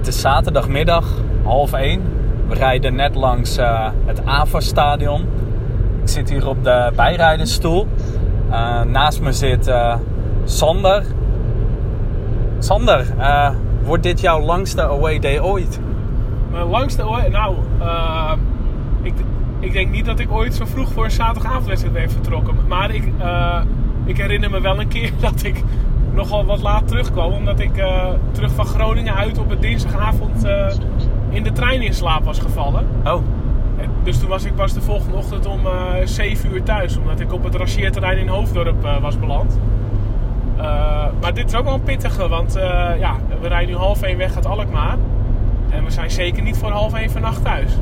Het is zaterdagmiddag, half één. We rijden net langs eh, het AVA-stadion. Ik zit hier op de bijrijdersstoel. Uh, naast me zit uh, Sander. Sander, wordt dit jouw langste away day ooit? Mijn langste away? Nou, ik, ik denk niet dat ik ooit zo vroeg voor een zaterdagavondwedstrijd ben vertrokken. Maar ik, ik herinner me wel een keer dat ik nogal wat laat terugkwam. Omdat ik uh, terug van Groningen uit op een dinsdagavond uh, in de trein in slaap was gevallen. Oh. En dus toen was ik pas de volgende ochtend om uh, eh, 7 uur thuis. Omdat ik op het rangeerterrein in Hoofddorp was beland. maar dit is ook wel een pittige. Want ja, we rijden nu half 1 weg uit Alkmaar. En we zijn zeker niet voor half 1 vannacht thuis.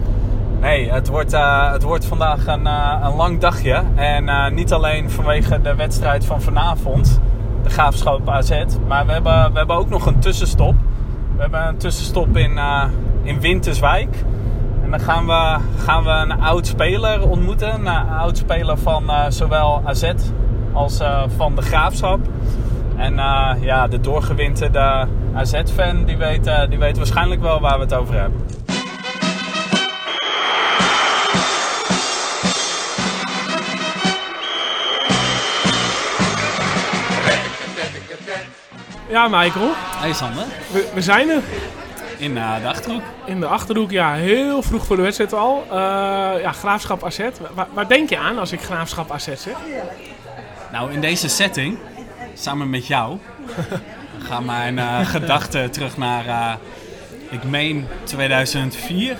Nee, het wordt, het wordt vandaag een, een lang dagje. En niet alleen vanwege de wedstrijd van vanavond Graafschap AZ. Maar we hebben, we hebben ook nog een tussenstop. We hebben een tussenstop in, uh, in Winterswijk. En dan gaan we, gaan we een oud speler ontmoeten. Een oud speler van uh, zowel AZ als uh, van de Graafschap. En ja, de doorgewinterde AZ-fan die weet, die weet waarschijnlijk wel waar we het over hebben. Ja, Michael. Hey Sander. We, we zijn er. In uh, de Achterhoek. In de Achterhoek, ja. Heel vroeg voor de wedstrijd al. Uh, ja, Graafschap AZ. Waar, waar, denk je aan als ik Graafschap AZ zeg? Nou, in deze setting, samen met jou, gaan mijn uh, gedachten terug naar, ik meen 2004.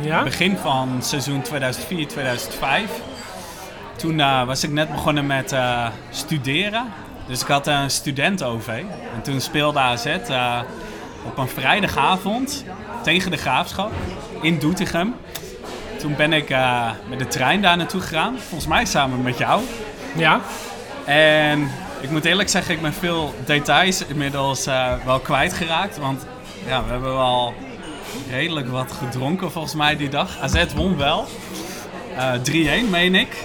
Ja? Begin van seizoen 2004-2005. Toen was ik net begonnen met studeren dus ik had een student-OV. En toen speelde AZ uh, op een vrijdagavond tegen de Graafschap in Doetinchem. Toen ben ik uh, met de trein daar naartoe gegaan. Volgens mij samen met jou. Ja. En ik moet eerlijk zeggen, ik ben veel details inmiddels uh, wel kwijtgeraakt. Want ja, we hebben wel redelijk wat gedronken volgens mij die dag. AZ won wel. 3-1 meen ik.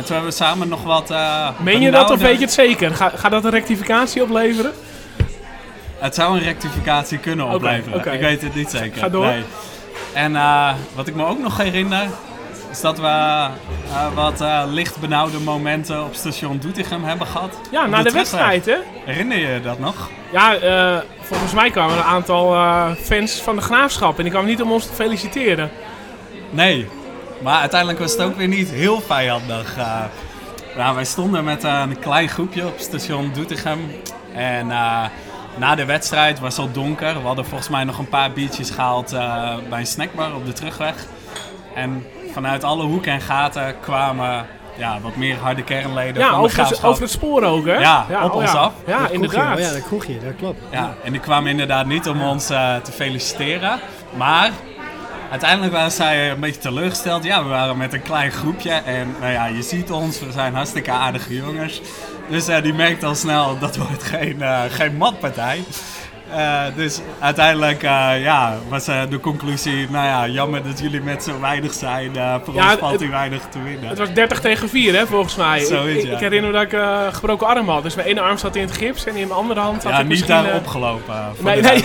En toen hebben we samen nog wat... Uh, Meen je dat of weet je het zeker? Ga, gaat dat een rectificatie opleveren? Het zou een rectificatie kunnen opleveren. Ik weet het niet zeker. Ga door. Nee. En uh, wat ik me ook nog herinner... is dat we uh, wat licht benauwde momenten op station Doetinchem hebben gehad. Ja, na de, wedstrijd hè? Herinner je dat nog? Ja, volgens mij kwamen er een aantal fans van de Graafschap. En die kwamen niet om ons te feliciteren. Nee, maar uiteindelijk was het ook weer niet heel vijandig. Uh, nou, wij stonden met een klein groepje op station Doetinchem. En uh, na de wedstrijd was het al donker. We hadden volgens mij nog een paar biertjes gehaald uh, bij een snackbar op de terugweg. En vanuit alle hoeken en gaten kwamen ja, wat meer harde kernleden ja, van over, de over het spoor ook, hè? Ja, op oh ons af. Ja, inderdaad. Oh ja, dat kroeg je, dat klopt. Ja, en die kwamen inderdaad niet om ons te feliciteren. Maar uiteindelijk waren zij een beetje teleurgesteld. Ja, we waren met een klein groepje en nou ja, je ziet ons, we zijn hartstikke aardige jongens. Dus uh, die merkt al snel, dat wordt geen, uh, geen matpartij. Uh, dus uiteindelijk uh, ja, was uh, de conclusie, nou ja, jammer dat jullie met zo weinig zijn. voor ja, ons valt hier weinig te winnen. Het was 30 tegen 4 hè, volgens mij. Zo is, ik, ik, herinner me dat ik gebroken arm had. Dus mijn ene arm zat in het gips en in mijn andere hand had ja, ik niet daar opgelopen. nee, nee.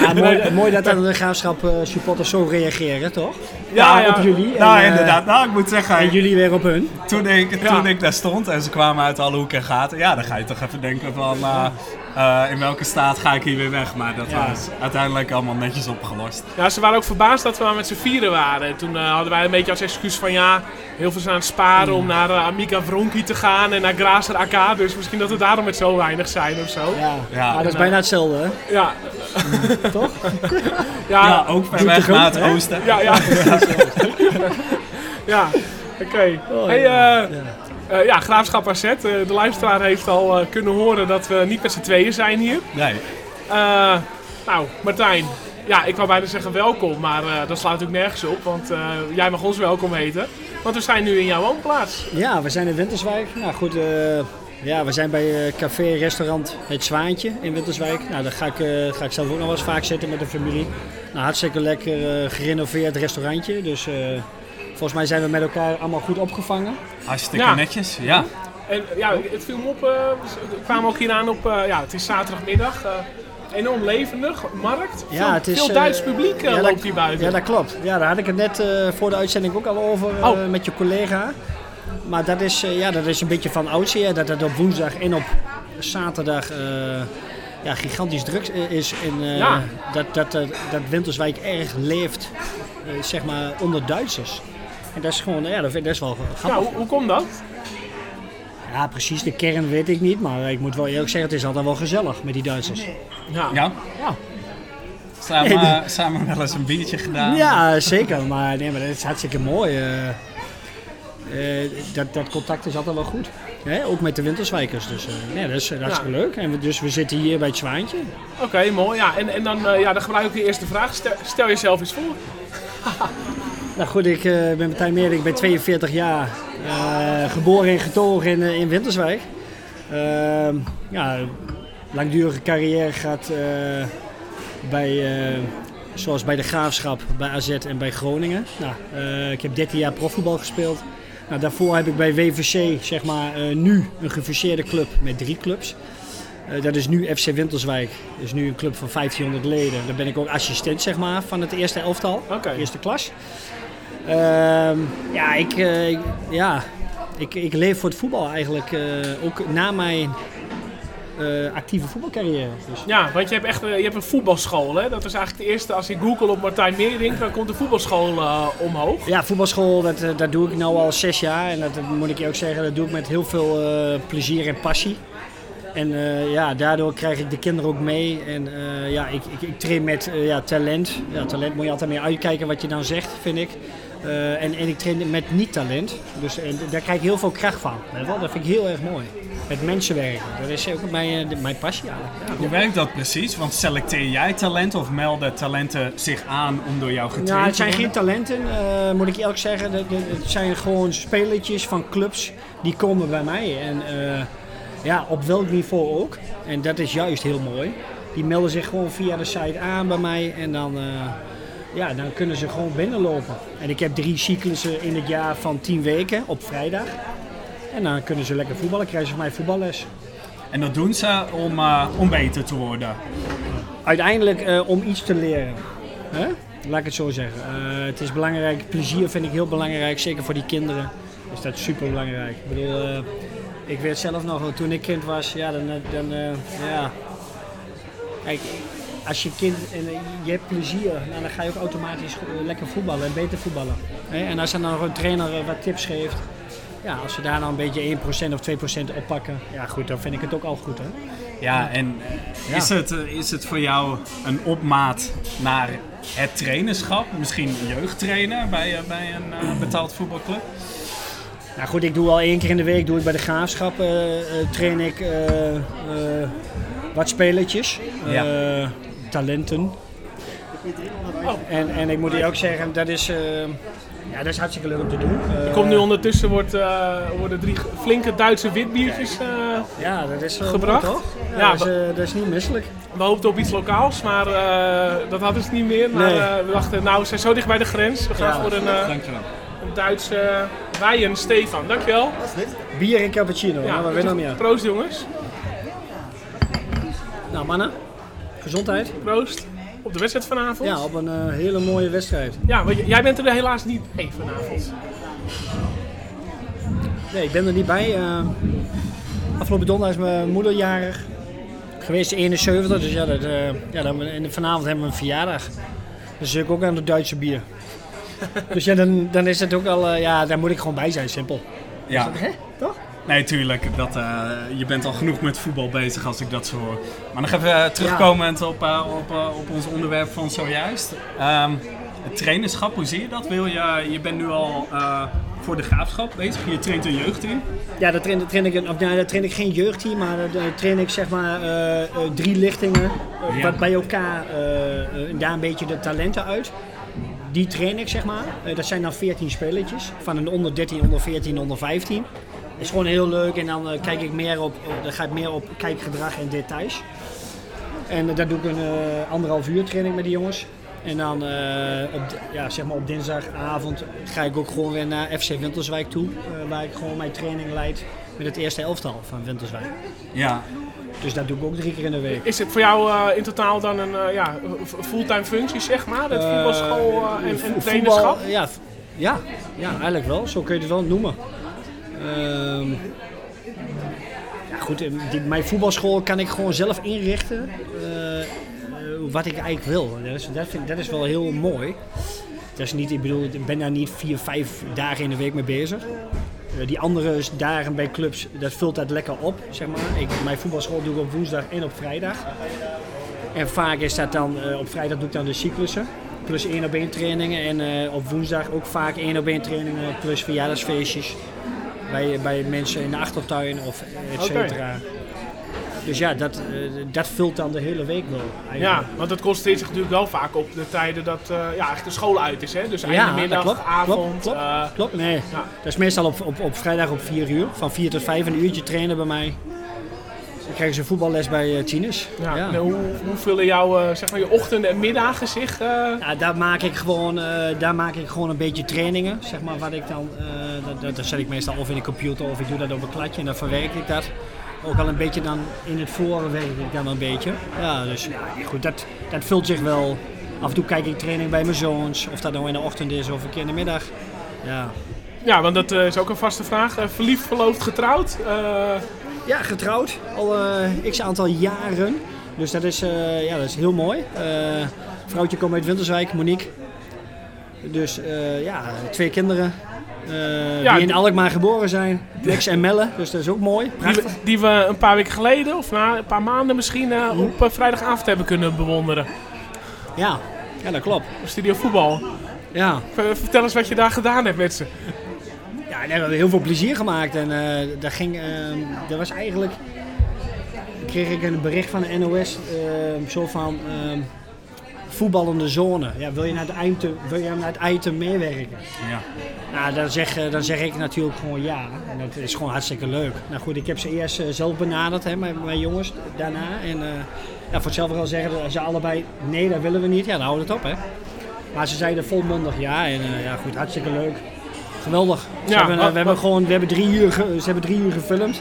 ja, mooi, mooi dat de graafschap supporters zo reageren, toch? Ja, op jullie. Nou, inderdaad. Nou, ik moet zeggen... En jullie weer op hun. Toen ik, toen ik daar stond en ze kwamen uit alle hoeken en gaten, ja, dan ga je toch even denken van... Uh, in welke staat ga ik hier weer weg? Maar dat was uiteindelijk allemaal netjes opgelost. Ja, ze waren ook verbaasd dat we maar met z'n vieren waren. Toen uh, hadden wij een beetje als excuus van ja, heel veel zijn aan het sparen om naar uh, Amica Vronki te gaan en naar Grazer AK. Dus misschien dat we daarom met zo weinig zijn of zo. Ja, ja. dat is bijna hetzelfde hè? Ja. Toch? ja, ja, ook ver weg naar het oosten. Ja, ja. ja, oké. Okay. Oh, hey, uh, ja, Graafschap AZ. Uh, de luisteraar heeft al uh, kunnen horen dat we niet met z'n tweeën zijn hier. Nee. nou, Martijn. Ja, ik wou bijna zeggen welkom, maar dat slaat natuurlijk nergens op. Want jij mag ons welkom heten. Want we zijn nu in jouw woonplaats. Ja, we zijn in Winterswijk. Nou goed, ja, we zijn bij café restaurant Het Zwaantje in Winterswijk. Nou, daar ga ik, ga ik zelf ook nog wel eens vaak zitten met de familie. Nou, hartstikke lekker gerenoveerd restaurantje. Dus Volgens mij zijn we met elkaar allemaal goed opgevangen. Hartstikke netjes, ja. En ja, het viel me op, uh, we kwamen ook hier aan op, uh, ja, het is zaterdagmiddag. Uh, enorm levendig, markt. Ja, veel, het is, veel eh, Duits publiek eh, ja, loopt hier buiten. Ja, dat klopt. Ja, daar had ik het net eh, voor de uitzending ook al over eh, Oh. met je collega. Maar dat is, eh, ja, dat is een beetje van oudsher. Dat het op woensdag en op zaterdag eh, ja, gigantisch druk is. En eh, Ja. dat, dat, dat Winterswijk erg leeft eh, zeg maar onder Duitsers. En dat is gewoon, ja, dat, vind- is wel ja, grappig. hoe, hoe komt dat? Ja, precies, de kern weet ik niet. Maar ik moet wel eerlijk zeggen, het is altijd wel gezellig met die Duitsers. Ja. Ja? Ja. Samen, samen wel eens een biertje gedaan. Ja, zeker. Maar, nee, maar dat is hartstikke mooi. eh. Eh, dat, dat contact is altijd wel goed. Hè? Ook met de Winterswijkers. Dus eh, nee, dat is eh, hartstikke leuk. En we, dus we zitten hier bij het Zwaantje. Oké, mooi. Ja. En, en dan, ja, dan gebruik ik de eerste vraag. Stel, stel jezelf eens voor. Nou goed, ik ben Martijn Meerdink, ik ben 42 jaar. geboren en getogen in, in Winterswijk. Ehm, ja, langdurige carrière eh, bij, zoals bij de Graafschap, bij AZ en bij Groningen. Nou, ik heb 13 jaar profvoetbal gespeeld. Nou, daarvoor heb ik bij WVC, zeg maar, eh, nu een gefuseerde club met drie clubs. Eh, dat is nu FC Winterswijk. Dat is nu een club van 1500 leden. Daar ben ik ook assistent zeg maar, van het eerste elftal, eerste klas. Ehm, ja, ik, eh, ik- ja ik, ik leef voor het voetbal eigenlijk. ook na mijn eh, actieve voetbalcarrière. Dus. Ja, want je hebt echt eh, je hebt een voetbalschool. Hè? Dat is eigenlijk de eerste. Als je google op Martijn Meerdink, dan komt de voetbalschool eh, omhoog. Ja, voetbalschool, dat, dat doe ik nu al zes jaar. En dat, dat moet ik je ook zeggen, dat doe ik met heel veel plezier en passie. En ja, daardoor krijg ik de kinderen ook mee. En ja, ik, ik, ik train met ja, talent. Ja, talent moet je altijd mee uitkijken wat je dan zegt, vind ik. Eh, en, en ik train met niet-talent. Dus eh, daar krijg ik heel veel kracht van. Dat vind ik heel erg mooi. Met mensen werken. Dat is ook mijn, eh, mijn passie eigenlijk. Ja. Hoe werkt dat precies? Want selecteer jij talenten of melden talenten zich aan om door jou getraind Nou, het te zijn geen worden? talenten, moet ik eerlijk zeggen. Het zijn gewoon spelertjes van clubs die komen bij mij. En ja, op welk niveau ook. En dat is juist heel mooi. Die melden zich gewoon via de site aan bij mij. En dan, ja, dan kunnen ze gewoon binnenlopen. En ik heb drie cyclussen in het jaar van tien weken op vrijdag. En dan kunnen ze lekker voetballen, krijgen ze van mij voetballes. En dat doen ze om, eh, om beter te worden. uiteindelijk eh, om iets te leren. Laat ik het zo zeggen. Eh, het is belangrijk, plezier vind ik heel belangrijk, zeker voor die kinderen. Is dat super belangrijk. Ik bedoel, ik weet zelf nog, toen ik kind was, ja, dan, dan ja. Kijk, als je kind en eh, je hebt plezier, nou, dan ga je ook automatisch eh, lekker voetballen en beter voetballen. En als dan nog een trainer eh, wat tips geeft, ja, als ze daar dan een beetje 1% of 2% oppakken, ja goed, dan vind ik het ook al goed. Hè? Ja, en Ja. Is, het, is het voor jou een opmaat naar het trainerschap? Misschien jeugdtrainer bij, bij een betaald voetbalclub? Nou goed, ik doe al één keer in de week doe ik bij de graafschap train ik wat spelertjes, Ja. Talenten. En, en ik moet je ook zeggen, dat is, eh, ja, dat is hartstikke leuk om te doen. Eh, Er komt nu ondertussen wordt, eh, worden drie flinke Duitse witbiertjes. eh, ja, dat is wel gebracht. mooi, toch? Ja, Ja, dat, is, eh, dat is niet misselijk. we hoopten op iets lokaals, maar eh, dat hadden ze niet meer. Maar Nee. eh, we dachten, nou, we zijn zo dicht bij de grens. We gaan Ja. voor een, eh, Duitse wijn, Stefan. Dankjewel. Bier en cappuccino, ja, maar we nog meer. Proost jongens. Nou mannen, gezondheid. Proost. Op de wedstrijd vanavond. Ja, op een eh, hele mooie wedstrijd. Ja, want jij bent er helaas niet bij vanavond. Nee, ik ben er niet bij. eh. afgelopen donderdag is mijn moeder jarig. Geweest 71, dus ja, dat, eh, ja dan, en vanavond hebben we een verjaardag. Dus ik ook aan de Duitse bier. dus ja, dan, dan is het ook al, ja, daar moet ik gewoon bij zijn, simpel. Ja, Hè? Nee, tuurlijk. Dat, eh, je bent al genoeg met voetbal bezig als ik dat zo hoor. Maar nog even eh, terugkomend op, eh, op, op ons onderwerp van zojuist. Ehm, het trainerschap, hoe zie je dat? Wil je, je bent nu al voor de graafschap bezig. Je traint een jeugdteam. Ja, daar train, train ik, of, nou, daar train ik geen jeugdteam, maar daar train ik zeg maar drie lichtingen. Ja. Bij elkaar, daar een beetje de talenten uit. Die train ik zeg maar. Dat zijn dan 14 spelertjes. Van een onder 13, onder 14, onder 15. Dat is gewoon heel leuk en dan eh, kijk ik meer op, dan ga ik meer op kijkgedrag en details. En eh, daar doe ik een eh, anderhalf uur training met die jongens. En dan eh, op, ja, zeg maar op dinsdagavond ga ik ook gewoon weer naar FC Winterswijk toe. eh, waar ik gewoon mijn training leid met het eerste elftal van Winterswijk. Ja. Dus dat doe ik ook drie keer in de week. Is het voor jou eh, in totaal dan een eh, ja, fulltime functie, zeg maar? Eh, voetbalschool en, en voetbal, trainerschap? Ja, ja, ja, eigenlijk wel. Zo kun je het wel noemen. Ehm, ja, goed, eh, die, mijn voetbalschool kan ik gewoon zelf inrichten eh, eh, wat ik eigenlijk wil. Dat vind, dat is wel heel mooi. Dat is niet, ik bedoel, ik ben daar niet vier, vijf dagen in de week mee bezig. Die andere dagen bij clubs, dat vult dat lekker op, zeg maar. Ik, mijn voetbalschool doe ik op woensdag en op vrijdag. En vaak is dat dan, op vrijdag doe ik dan de cyclussen. Plus één op één trainingen. En op woensdag ook vaak één op één trainingen. Plus verjaardagsfeestjes. Bij, bij mensen in de achtertuin of et cetera. Dus ja, dat, eh, dat vult dan de hele week wel. Ja, want het concentreert zich natuurlijk wel vaak op de tijden dat eh, ja, eigenlijk de school uit is. Hè? Dus einde Ja, middag, dat klopt. avond. Klopt, klopt. eh, Klopt, nee. Ja. Dat is meestal op, op, op vrijdag op 4 uur. Van 4 tot 5 een uurtje trainen bij mij. Dan krijgen ze voetballes bij uh, Tines. ja. Ja. En hoe, hoe vullen jouw eh, zeg maar, je ochtenden en middagen zich? eh, Ja, daar maak ik gewoon, eh, daar maak ik gewoon een beetje trainingen. Zeg maar, wat ik dan, eh, dat, dat, dat zet ik meestal of in de computer of ik doe dat op een kladje en dan verwerk ik dat. Ook al een beetje dan in het forum werk ik dan een beetje. Ja, dus ja, goed, dat, dat vult zich wel. Af en toe kijk ik training bij mijn zoons, of dat nou in de ochtend is of een keer in de middag. Ja, ja, want dat eh, is ook een vaste vraag. Eh, verliefd, verloofd, getrouwd? Eh, ja getrouwd, al eh x aantal jaren. Dus dat is, eh, ja, dat is heel mooi. Eh vrouwtje komt uit Winterswijk, Monique. Dus ja, twee kinderen. Ja, die in Alkmaar geboren zijn. Lex en Melle, dus dat is ook mooi. die, die we een paar weken geleden, of na een paar maanden misschien, eh, op vrijdagavond hebben kunnen bewonderen. Ja, ja, dat klopt. Op Studio Voetbal. Ja. Vertel eens wat je daar gedaan hebt met ze. Ja, we hebben heel veel plezier gemaakt. En eh daar ging, dat was eigenlijk, kreeg ik een bericht van de NOS, eh, zo van eh, voetballende zone. Ja, wil je naar het eind, wil je naar het item meewerken? Ja. Nou, dan zeg, eh, dan zeg ik natuurlijk gewoon ja. En dat is gewoon hartstikke leuk. Nou goed, ik heb ze eerst zelf benaderd, hè, mijn, mijn jongens, daarna. En ja, voor hetzelfde wel zeggen ze allebei, nee, dat willen we niet. Ja, dan houden we het op, hè. Maar ze zeiden volmondig ja. En ja, goed, hartstikke leuk. Geweldig. Ze Ja, hebben, eh, wat- we, hebben wat- gewoon, we hebben drie uur, ge- ze hebben drie uur gefilmd.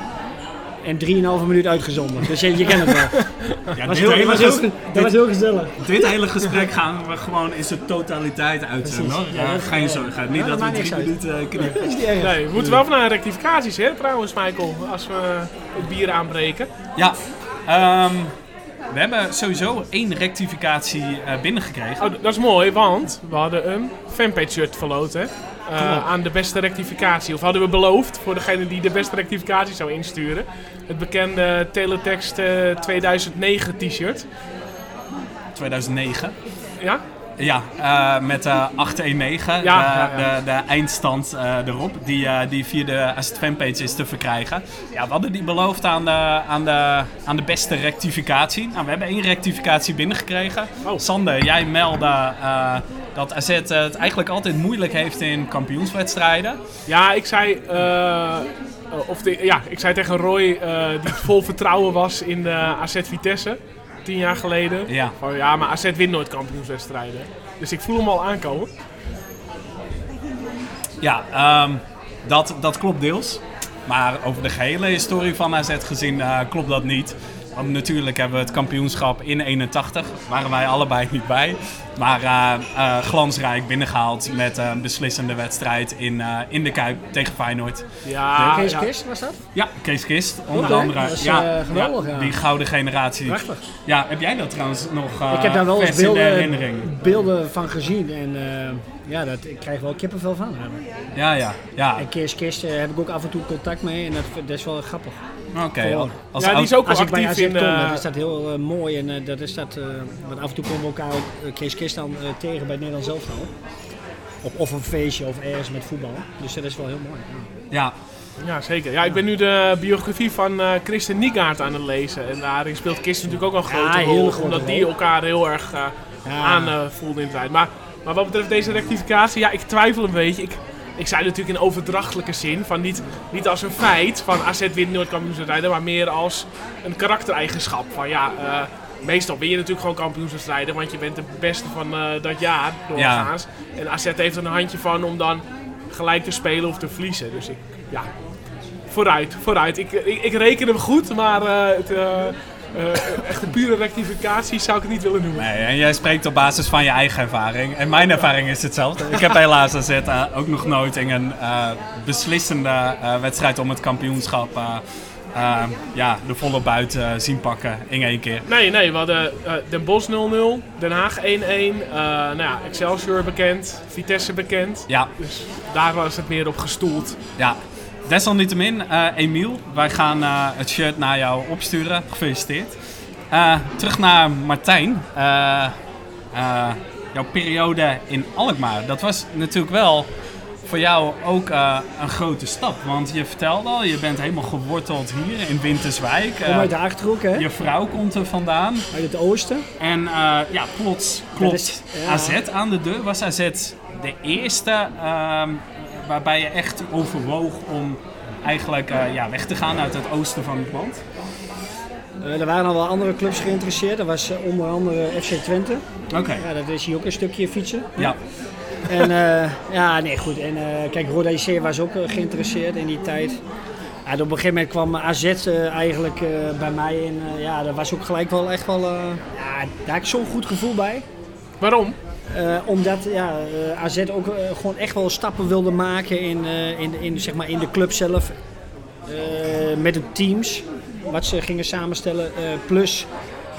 En drieënhalve minuut uitgezonden. Dus je, je kent het wel. Ja, Dat was heel, hele was heel, ges- dat was heel gezellig. dit hele gesprek gaan we gewoon in zijn totaliteit uitzenden. Ja, Ja, geen zorgen. Niet Ja, dat dat we drie minuten eh, knippen. Dat is niet erg. Nee, we moeten wel van naar rectificaties, hè, trouwens, Michael. Als we het bier aanbreken. Ja, ehm, we hebben sowieso één rectificatie eh, binnengekregen. Oh, dat is mooi, want we hadden een fanpage shirt verloten. Eh, aan de beste rectificatie. Of hadden we beloofd voor degene die de beste rectificatie zou insturen. Het bekende Teletext eh, 2009 t-shirt. 2009. Ja? Ja, eh, met de 819, Ja, de. De, de eindstand eh, erop, die, eh, die via de Asset Fanpage is te verkrijgen. Ja, we hadden die beloofd aan de, aan de, aan de beste rectificatie. Nou, we hebben één rectificatie binnengekregen. Oh. Sander, jij meldde eh, dat AZ het eigenlijk altijd moeilijk heeft in kampioenswedstrijden. Ja, ik zei, eh, of de, ja, ik zei tegen Roy, eh, die vol vertrouwen was in AZ Vitesse. Tien jaar geleden. Ja. Van, ja, maar AZ wint nooit kampioenswedstrijden. Dus ik voel hem al aankomen. Ja, ehm, dat, dat klopt deels. Maar over de gehele historie van AZ gezien eh, klopt dat niet. Want natuurlijk hebben we het kampioenschap in 81, waren wij allebei niet bij. Maar eh, eh, glansrijk binnengehaald met een beslissende wedstrijd in, eh, in de Kuip tegen Feyenoord. Ja, Kees ja. Kist was dat? Ja, Kees Kist, onder hè? andere. Dat is, ja, geweldig, ja. Die gouden generatie. Prachtig. Ja, heb jij dat trouwens nog eh ik heb daar wel eens beelden, herinnering? beelden van gezien. En eh, ja, dat, ik krijg wel kippenvel van. Ja, ja, ja. En Kees Kist eh, heb ik ook af en toe contact mee. En dat, dat is wel grappig. Oké. Als Ja, die is ook Als wel ik bij actief AZ in... kom, eh, dan is dat heel eh, mooi. En dat is dat, eh, want af en toe komen we elkaar ook Kees Kist dan eh, tegen bij het Nederlands elftal. Op, of een feestje of ergens met voetbal. Dus dat is wel heel mooi. ja. Ja, Ja, zeker. Ja, ik ben nu de biografie van eh Christen Niegaard aan het lezen. En daarin speelt Kist natuurlijk ook een grote rol. grote omdat die rol. elkaar heel erg eh Ja. aan eh, voelden in de tijd. Maar, maar wat betreft deze rectificatie, ja, ik twijfel een beetje. Ik, ik zei natuurlijk in overdrachtelijke zin, van niet, niet als een feit van AZ wint nooit kampioenswedstrijden, maar meer als een karaktereigenschap. Van ja, eh, meestal win je natuurlijk gewoon kampioenswedstrijden, want je bent de beste van eh, dat jaar doorgaans. En AZ heeft er een handje van om dan gelijk te spelen of te verliezen. Dus ik, ja, vooruit, vooruit. Ik, ik, ik reken hem goed, maar eh, het, eh, eh, echt een pure rectificatie zou ik het niet willen noemen. Nee, en jij spreekt op basis van je eigen ervaring. En mijn ervaring is hetzelfde. Ik heb helaas AZ uh, ook nog nooit in een uh, beslissende wedstrijd om het kampioenschap ja, de volle buiten zien pakken in één keer. Nee, nee, we hadden Den Bosch 0-0, Den Haag 1-1, nou ja, Excelsior bekend, Vitesse bekend. Ja. Dus daar was het meer op gestoeld. Ja, Desalniettemin, uh, Emiel, wij gaan uh, het shirt naar jou opsturen. Gefeliciteerd. Uh, terug naar Martijn. jouw periode in Alkmaar. Dat was natuurlijk wel voor jou ook een grote stap. Want je vertelde al, je bent helemaal geworteld hier in Winterswijk. Kom uit de Achterhoek, hè? Je vrouw komt er vandaan. Uit het oosten. En ja, plots klopt is, ja. AZ aan de deur. Was AZ de eerste waarbij je echt overwoog om eigenlijk uh, ja, weg te gaan uit het oosten van het land? Uh, er waren al wel andere clubs geïnteresseerd. Er was uh, onder andere FC Twente. Oké. Okay. Ja, dat is hier ook een stukje fietsen. Ja. En ja, nee, goed. En kijk, Roda IC was ook geïnteresseerd in die tijd. Ja, op een gegeven moment kwam AZ eigenlijk bij mij in. ja, dat was ook gelijk wel echt wel. ja, daar had ik zo'n goed gevoel bij. Waarom? Uh, omdat ja, uh, AZ ook uh, gewoon echt wel stappen wilde maken in, in, in, zeg maar in de club zelf. met de teams, wat ze gingen samenstellen. plus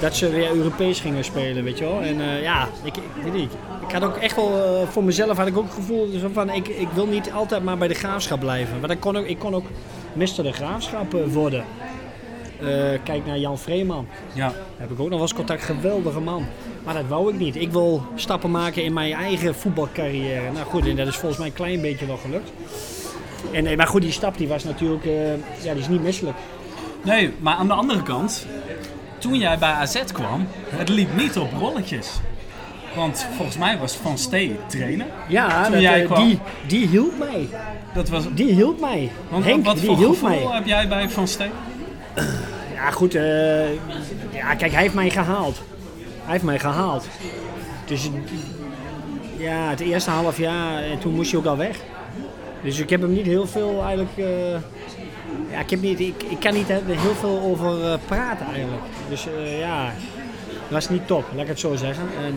dat ze weer Europees gingen spelen, weet je wel. En ja, ik, ik. Ik had ook echt wel, voor mezelf had ik ook het gevoel van, ik, ik wil niet altijd maar bij de graafschap blijven. Want ik kon ook, ik kon ook mister de graafschap worden. kijk naar Jan Vreeman. Ja. Daar heb ik ook nog wel eens contact. Geweldige man. Maar dat wou ik niet. Ik wil stappen maken in mijn eigen voetbalcarrière. Nou goed, en dat is volgens mij een klein beetje wel gelukt. En, maar goed, die stap die was natuurlijk uh, ja, die is niet misselijk. Nee, maar aan de andere kant, toen jij bij AZ kwam, het liep niet op rolletjes. Want volgens mij was Van Stee trainer. Ja, toen dat, jij uh, kwam. die, die hielp mij. Dat was... Die hielp mij. Want, Henk, wat voor gevoel mij. heb jij bij Van Steen? Ja, goed. Uh, ja, kijk, hij heeft mij gehaald. Hij heeft mij gehaald. Dus ja, het eerste half jaar en toen moest hij ook al weg. Dus ik heb hem niet heel veel eigenlijk. Uh, ja, ik, heb niet, ik, ik kan niet heel veel over uh, praten eigenlijk. Dus uh, ja, dat was niet top, laat ik het zo zeggen. En,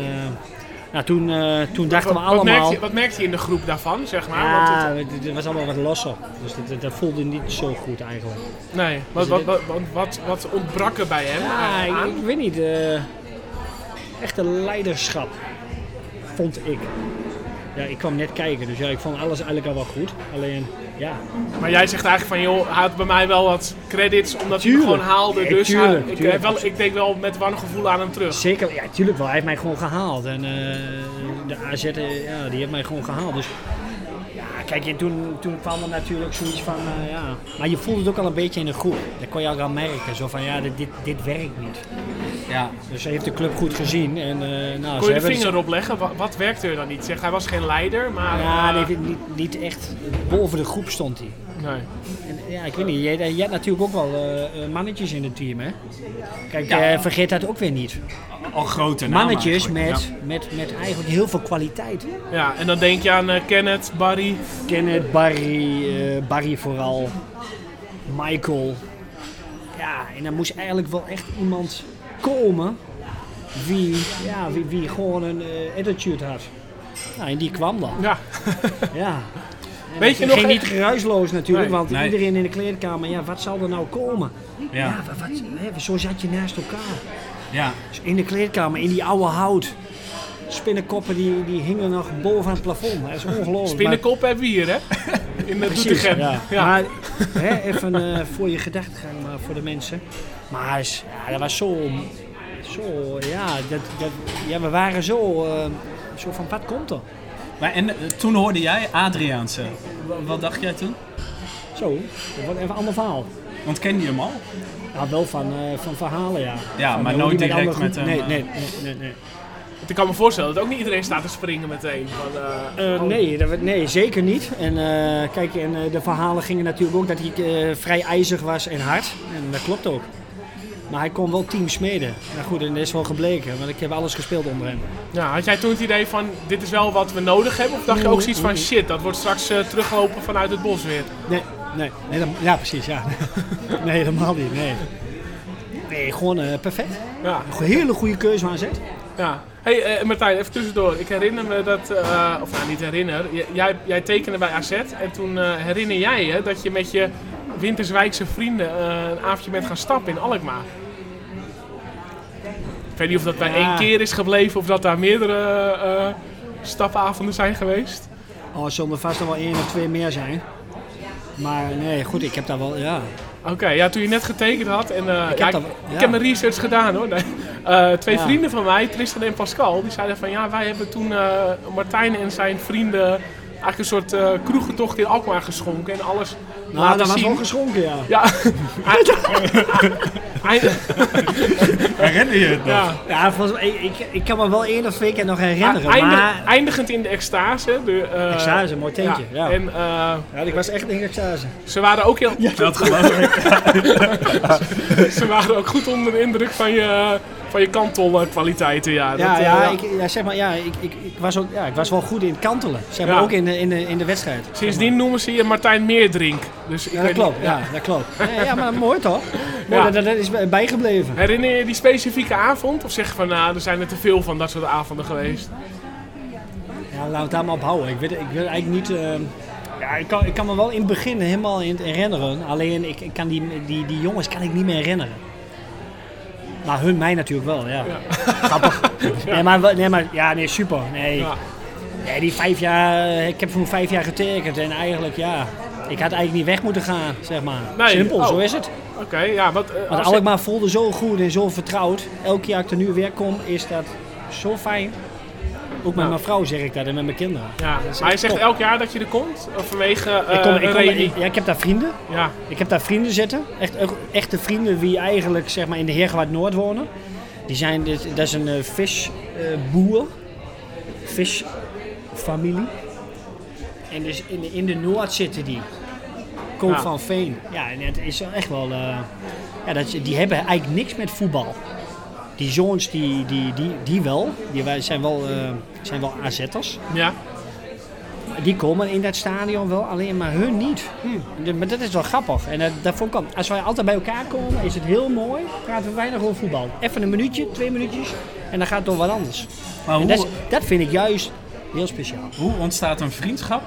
nou, toen, toen dachten wat, we allemaal. Wat merkte, je, wat merkte je in de groep daarvan, zeg maar? Ja, Want het, het was allemaal wat losser. Dus dat, dat voelde niet zo goed eigenlijk. Nee, wat, Dus wat, wat, wat, wat ontbrak er bij hem? Ja, ik, ik weet niet. Echte leiderschap, vond ik. Ja, ik kwam net kijken, dus ja, ik vond alles eigenlijk al wel goed. Alleen, ja. Maar jij zegt eigenlijk van, joh, hij had bij mij wel wat credits omdat hij me gewoon haalde. Nee, dus tuurlijk, hij, ik, tuurlijk. heb wel, ik denk wel met warm gevoel aan hem terug. Zeker, ja, tuurlijk wel. Hij heeft mij gewoon gehaald. En uh, de AZ, uh, ja, die heeft mij gewoon gehaald. Dus ja, kijk, en toen, toen kwam er natuurlijk zoiets van, uh, ja. Maar je voelde het ook al een beetje in de groep. Dat kon je ook al merken. Zo van, ja, dit, dit, dit werkt niet. Ja. Dus hij heeft de club goed gezien. En, nou, Kon je de vinger erop leggen? Wat, wat werkte er dan niet? Zeg, hij was geen leider, maar... Ja, nee, niet, niet echt. Boven de groep stond hij. Nee. En, ja, ik weet niet. Jij, jij hebt natuurlijk ook wel uh, mannetjes in het team, hè? Kijk, Ja. uh, vergeet dat ook weer niet. Al grote namen Mannetjes met, met, met eigenlijk heel veel kwaliteit. Ja, en dan denk je aan uh, Kenneth, Barry. Kenneth, Barry, Barry vooral. Michael. Ja, en dan moest eigenlijk wel echt iemand komen wie, ja, wie, wie gewoon een attitude had. Nou, en die kwam dan. Ja. ja. Weet je nog ging een- niet geruisloos natuurlijk, Nee, want nee. iedereen in de kleedkamer, ja, wat zal er nou komen? Ja. Ja, wat, wat, hè, zo zat je naast elkaar. Ja. Dus in de kleedkamer, in die oude hout. Spinnenkoppen die, die hingen nog boven het plafond. Dat is ongelooflijk. Spinnenkop hebben we hier, hè? In de Precies, ja. Ja. Maar hè, even eh, voor je gedachtegang, maar voor de mensen. Maar ja, dat was zo, zo ja, dat, dat, ja, we waren zo, eh, zo van, wat komt er? Maar en eh, toen hoorde jij Adriaanse. Wa- Wat dacht jij toen? Zo, dat wordt even een ander verhaal. Want kende je hem al? Ja, wel van, eh, van verhalen, ja. Ja, Van, maar eh, nooit direct met hem, Nee, nee, nee, nee. nee. Want ik kan me voorstellen dat ook niet iedereen staat te springen meteen. Van, eh, Eh, oh, nee, dat, nee, zeker niet. En eh, kijk, en, eh, de verhalen gingen natuurlijk ook dat hij eh, vrij ijzig was en hard. En dat klopt ook. Maar hij kon wel team smeden. Nou goed, en dat is wel gebleken, want ik heb alles gespeeld onder hem. Ja, had jij toen het idee van, dit is wel wat we nodig hebben? Of dacht je ook zoiets van, shit, dat wordt straks eh, teruglopen vanuit het bos weer? Nee, Nee, nee dat- ja, precies, ja. nee, helemaal niet, nee. Nee, gewoon eh, perfect. Ja, Een hele goede keuze aan zet. ja. hey, eh, Martijn, even tussendoor. Ik herinner me dat, of nou niet herinner, jij, jij tekende bij AZ en toen herinner jij je dat je met je Winterswijkse vrienden een avondje bent gaan stappen in Alkmaar. Ik weet niet of dat bij Ja. één keer is gebleven of dat daar meerdere eh, stapavonden zijn geweest. Oh, er zullen er vast nog wel één of twee meer zijn. Maar nee, goed, ik heb daar wel, ja. Oké, ja, toen je net getekend had en eh, heb ja, ik, heb mijn research gedaan hoor. Nee. Eh, twee Ja. vrienden van mij, Tristan en Pascal, die zeiden van ja, wij hebben toen Martijn en zijn vrienden eigenlijk een soort kroegentocht in Alkmaar geschonken en alles Nou, laten dat was zien. wel geschonken, ja. Ja, Herinner je het nog? ja. Ja, volgens mij, ik, ik kan me wel één of twee keer nog herinneren, Eindig- maar... eindigend in de extase. De, eh, Extase, mooi tentje, ja. En eh, Ja, ik was echt in extase. ze waren ook heel, Dat geloof ik. ze waren ook goed onder de indruk van je, van je kantelkwaliteiten. Ja, Ja, Dat, eh, ja, ik, ja, zeg maar, ja, ik, ik, ik, was ook, ja, ik was wel goed in het kantelen. Zeg maar, Ja. ook in de, in, de, in de wedstrijd. Sindsdien noemen ze je Martijn Meerdrink. Dus ik Ja, dat klopt. Ja, dat klopt. Ja, ja, maar mooi toch? Mooi Ja. dat, dat is bijgebleven. Herinner je die specifieke avond? Of zeg je van, nou, er zijn er te veel van dat soort avonden geweest? Ja, we het daar maar op houden. Ik weet, ik weet eigenlijk niet... eh, ja, ik kan, ik kan me wel in het begin helemaal in herinneren. Alleen ik, ik kan die, die, die jongens kan ik niet meer herinneren. Maar hun mij natuurlijk wel, ja. Grappig. Nee, maar, nee, maar ja, nee, super. Nee, Ja. nee, die vijf jaar, ik heb voor vijf jaar getekend en eigenlijk, ja, ik had eigenlijk niet weg moeten gaan, zeg maar. Nee, Simpel, oh. zo is het. Oké, ja, wat... eh, Want als- Alkmaar voelde zo goed en zo vertrouwd. Elke keer dat ik er nu weer kom, is dat zo fijn. Ook met Nou. mijn vrouw zeg ik dat en met mijn kinderen. ja, maar je zegt top. elk jaar dat je er komt? Of vanwege eh ik, kom, ik, een kom, ja, ik heb daar vrienden. Ja, Ik heb daar vrienden zitten. Echt, echt- echte vrienden die eigenlijk zeg maar, in de Heergewaard Noord wonen. Die zijn, dit- dat is een eh, visboer. visfamilie. En dus in, de- in de Noord zitten die. Ja. van Veen. Ja, en het is echt wel... eh, ja, dat, die hebben eigenlijk niks met voetbal. Die zoons, die, die, die, die wel. Die wij- zijn wel, eh, zijn wel AZ'ers. ja. Die komen in dat stadion wel, alleen maar hun niet. De- Maar dat is wel grappig. En dat, dat vond ik ook- als wij altijd bij elkaar komen, is het heel mooi. Praten we weinig over voetbal. Even een minuutje, twee minuutjes. En dan gaat het over wat anders. Maar hoe, dat, is- dat vind ik juist heel speciaal. hoe ontstaat een vriendschap